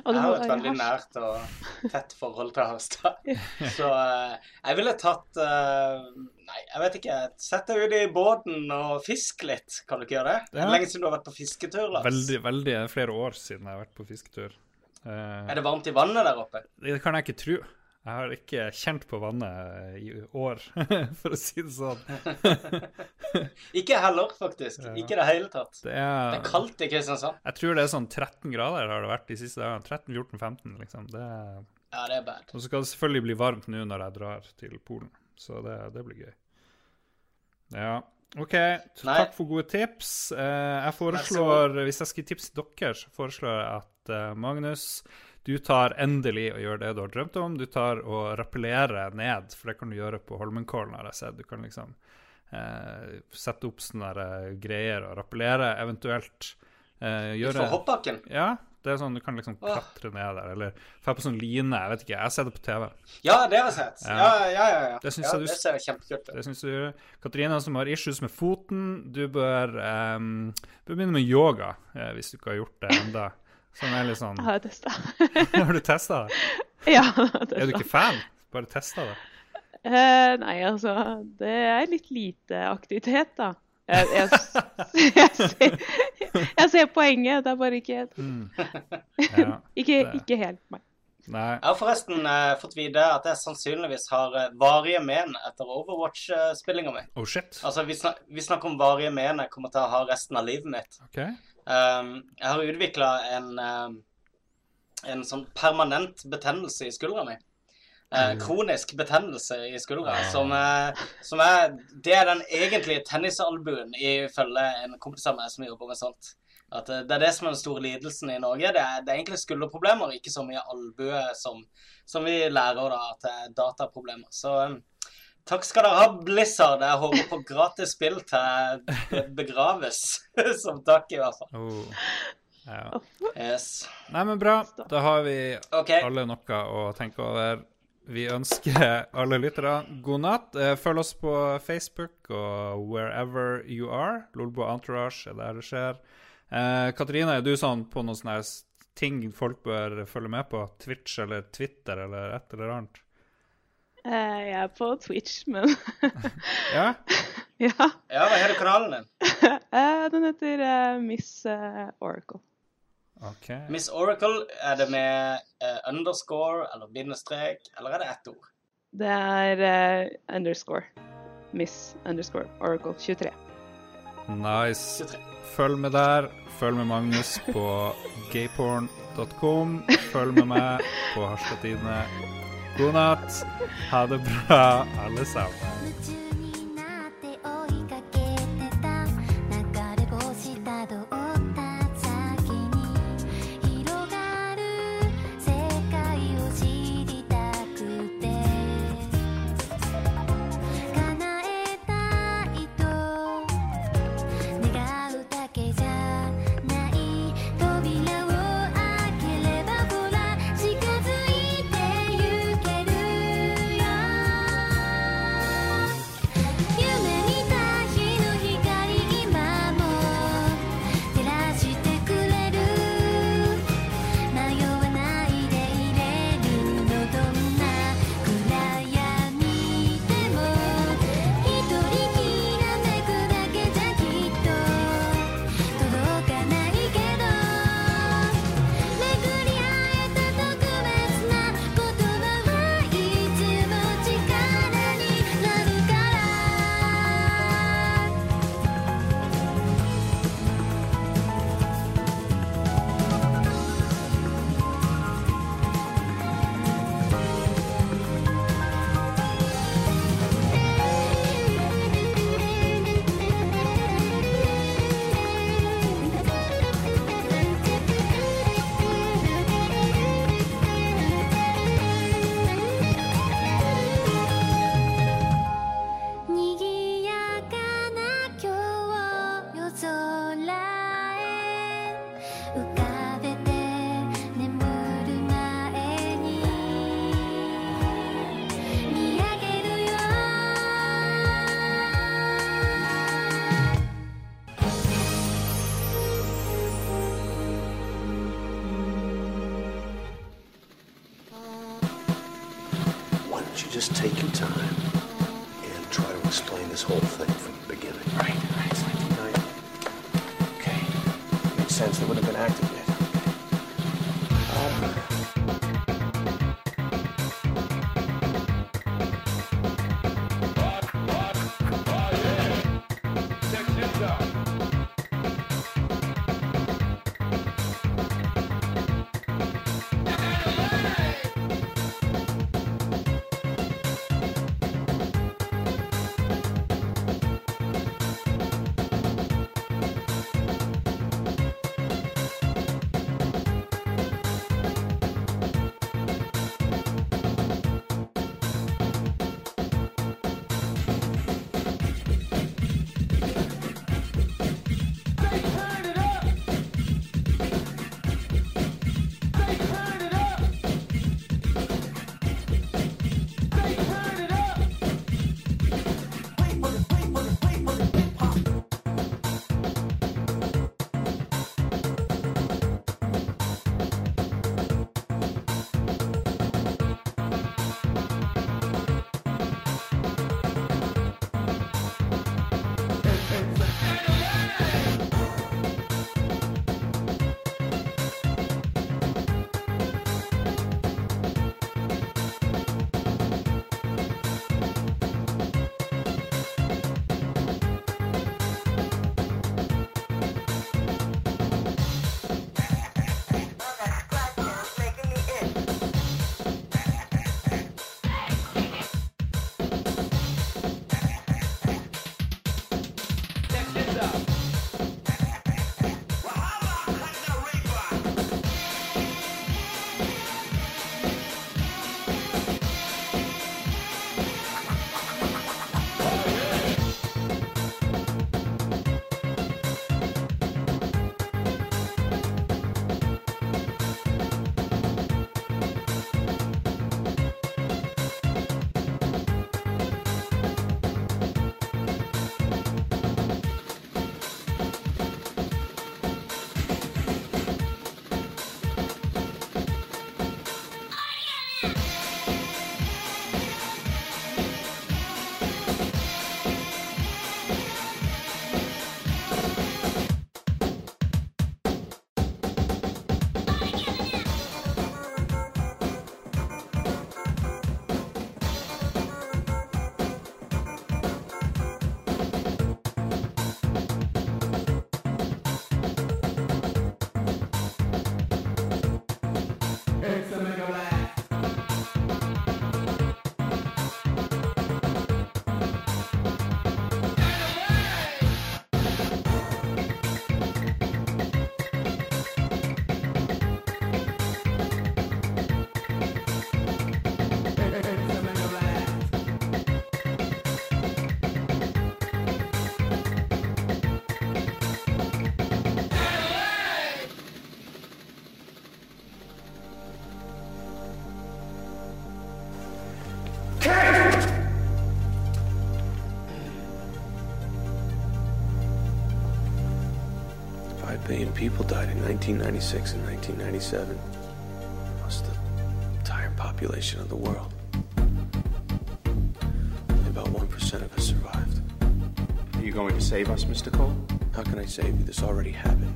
Jeg har et veldig nært og tett forhold til Harstad. Så eh, jeg ville tatt eh, Nei, jeg vet ikke. Sett deg ut i båten og fisk litt. Kan du ikke gjøre det? Lenge siden du har vært på fisketur, Lars. Veldig, veldig flere år siden jeg har vært på fisketur. Eh, Er det varmt i vannet der oppe? det kan jeg ikke tro. Jeg har ikke kjent på vannet i år, for å si det sånn. Ikke heller, faktisk. Ikke i det hele tatt. Det Det er, er kaldt i Kristiansand. Jeg tror det er sånn 13 grader har det vært de siste dagene. 13-14-15, liksom. Det er, Ja, det er bad. og så skal det selvfølgelig bli varmt nå når jeg drar til Polen, så det, det blir gøy. Ja. OK, Nei. takk for gode tips. Eh, jeg foreslår, hvis jeg skal tipse dere, så foreslår jeg at eh, Magnus, du tar endelig og gjør det du har drømt om. Du tar og rappellerer ned, for det kan du gjøre på Holmenkollen, har jeg sett. Du kan liksom eh, sette opp sånne eh, greier og rappellere, eventuelt eh, gjøre For hoppbakken? Ja, det er sånn du kan liksom klatre ned der, eller dra på sånn line. Jeg vet ikke, jeg har sett det på TV. Ja, det har jeg sett. Ja. Ja, ja, ja. Det syns ja, jeg du- det ser kjempekult ut. Det syns du. Katrine, som har issues med foten, du bør, um, bør begynne med yoga, eh, hvis du ikke har gjort det enda. Som er litt sånn Jeg har testa. Har du testa det? ja, jeg Er du ikke fan? Bare testa det? Uh, nei, altså Det er litt lite aktivitet, da. Jeg, jeg, jeg, ser, jeg ser poenget, det er bare ikke Ja. Ikke, ikke helt meg. Nei. Jeg har forresten eh, fått vite at jeg sannsynligvis har eh, varige men etter Overwatch-spillinga mi. Oh shit. Altså, vi, snak vi snakker om varige men jeg kommer til å ha resten av livet mitt. OK. Um, jeg har utvikla en, um, en sånn permanent betennelse i skuldra mi. Uh, kronisk betennelse i skuldra. Som, er- som er Det er den egentlige tennisalbuen, ifølge en kompis av meg som jobber med sånt. At uh, Det er det som er den store lidelsen i Norge. Det er, det er egentlig skulderproblemer, ikke så mye albue som, som vi lærer da at det er dataproblemer. Så um, takk skal dere ha, Blizzard. Jeg håper på gratis spill til jeg begraves. som takk, i hvert fall. Oh. Ja. Yes. Nei, men bra. Da har vi okay. alle noe å tenke over. Vi ønsker alle lyttere god natt. Eh, Følg oss på Facebook og wherever you are. Lolbo Entourage er der det skjer. Eh, Katrine, er du sånn på noen sånne ting folk bør følge med på? Twitch eller Twitter eller et eller annet? Eh, jeg er på Twitch, men Ja? ja. Ja, hva heter kanalen din? Eh, den heter eh, Miss Oracle. OK. Miss Oracle, er det med underscore eller bindestrek, eller er det ett ord? Det er uh, underscore. Miss underscore Oracle 23. Nice. 23. Følg med der. Følg med Magnus på gayporn.com. Følg med meg på Harstadtidene. God natt. Ha det bra, alle sammen. don't you just take your time and try to explain this whole thing from the beginning? Right, right. It's 1990. Okay. Makes sense. They wouldn't have been active yet. Um, 1996 and 1997. Plus the entire population of the world. Only about 1% of us survived. Are you going to save us, Mr. Cole? How can I save you? This already happened.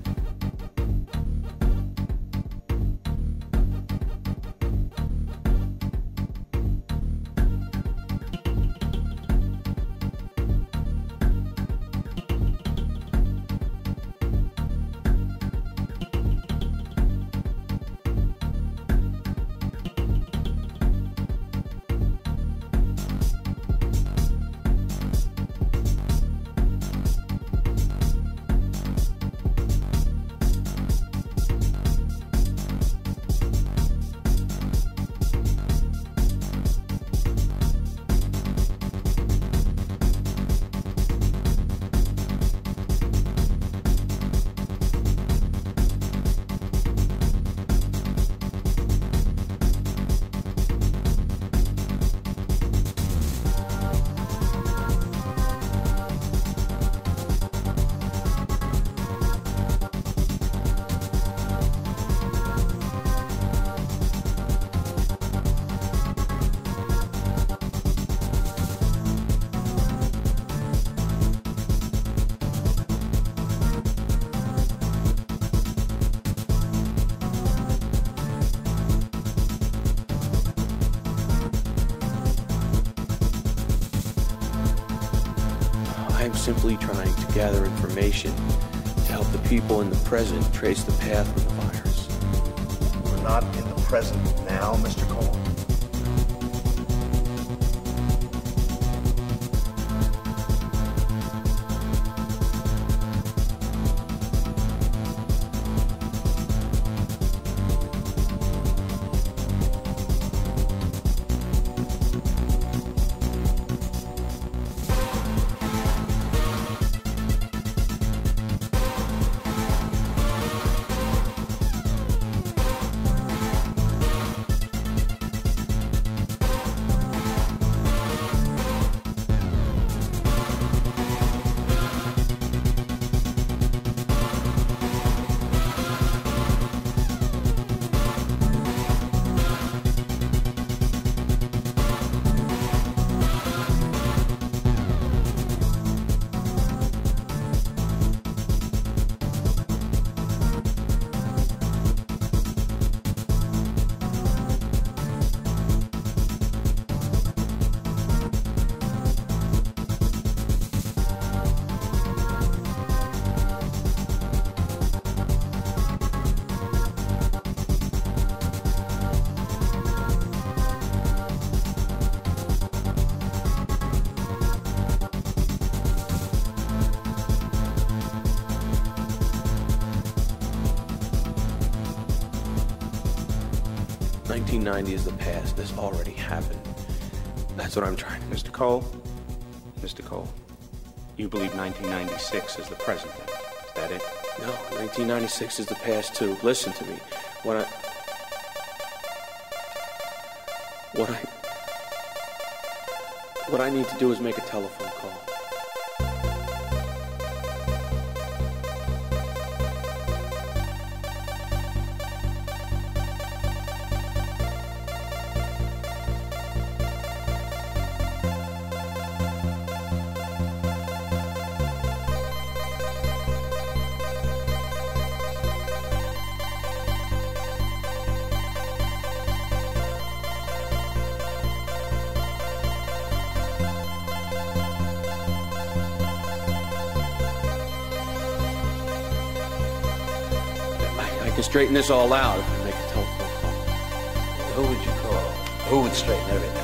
Simply trying to gather information to help the people in the present trace the path of the virus. We're not in the present now, Mr. Cole. Nineteen ninety is the past. This already happened. That's what I'm trying. Mr. Cole? Mr. Cole, you believe 1996 is the present then? Is that it? No, 1996 is the past too. Listen to me. What I. What I. What I need to do is make a telephone straighten this all out if make a telephone call. Who would you call? Who would straighten everything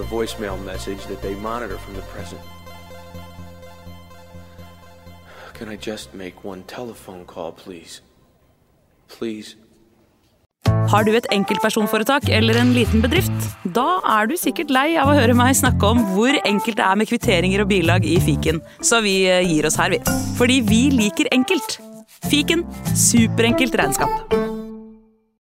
a voicemail message that they monitor from the present. Can I just make one telephone call, please? Please? Har du et enkeltpersonforetak eller en liten bedrift? Da er du sikkert lei av å høre meg snakke om hvor enkelt det er med kvitteringer og bilag i fiken, så vi eh, gir oss her, vi. Fordi vi liker enkelt. Fiken superenkelt regnskap.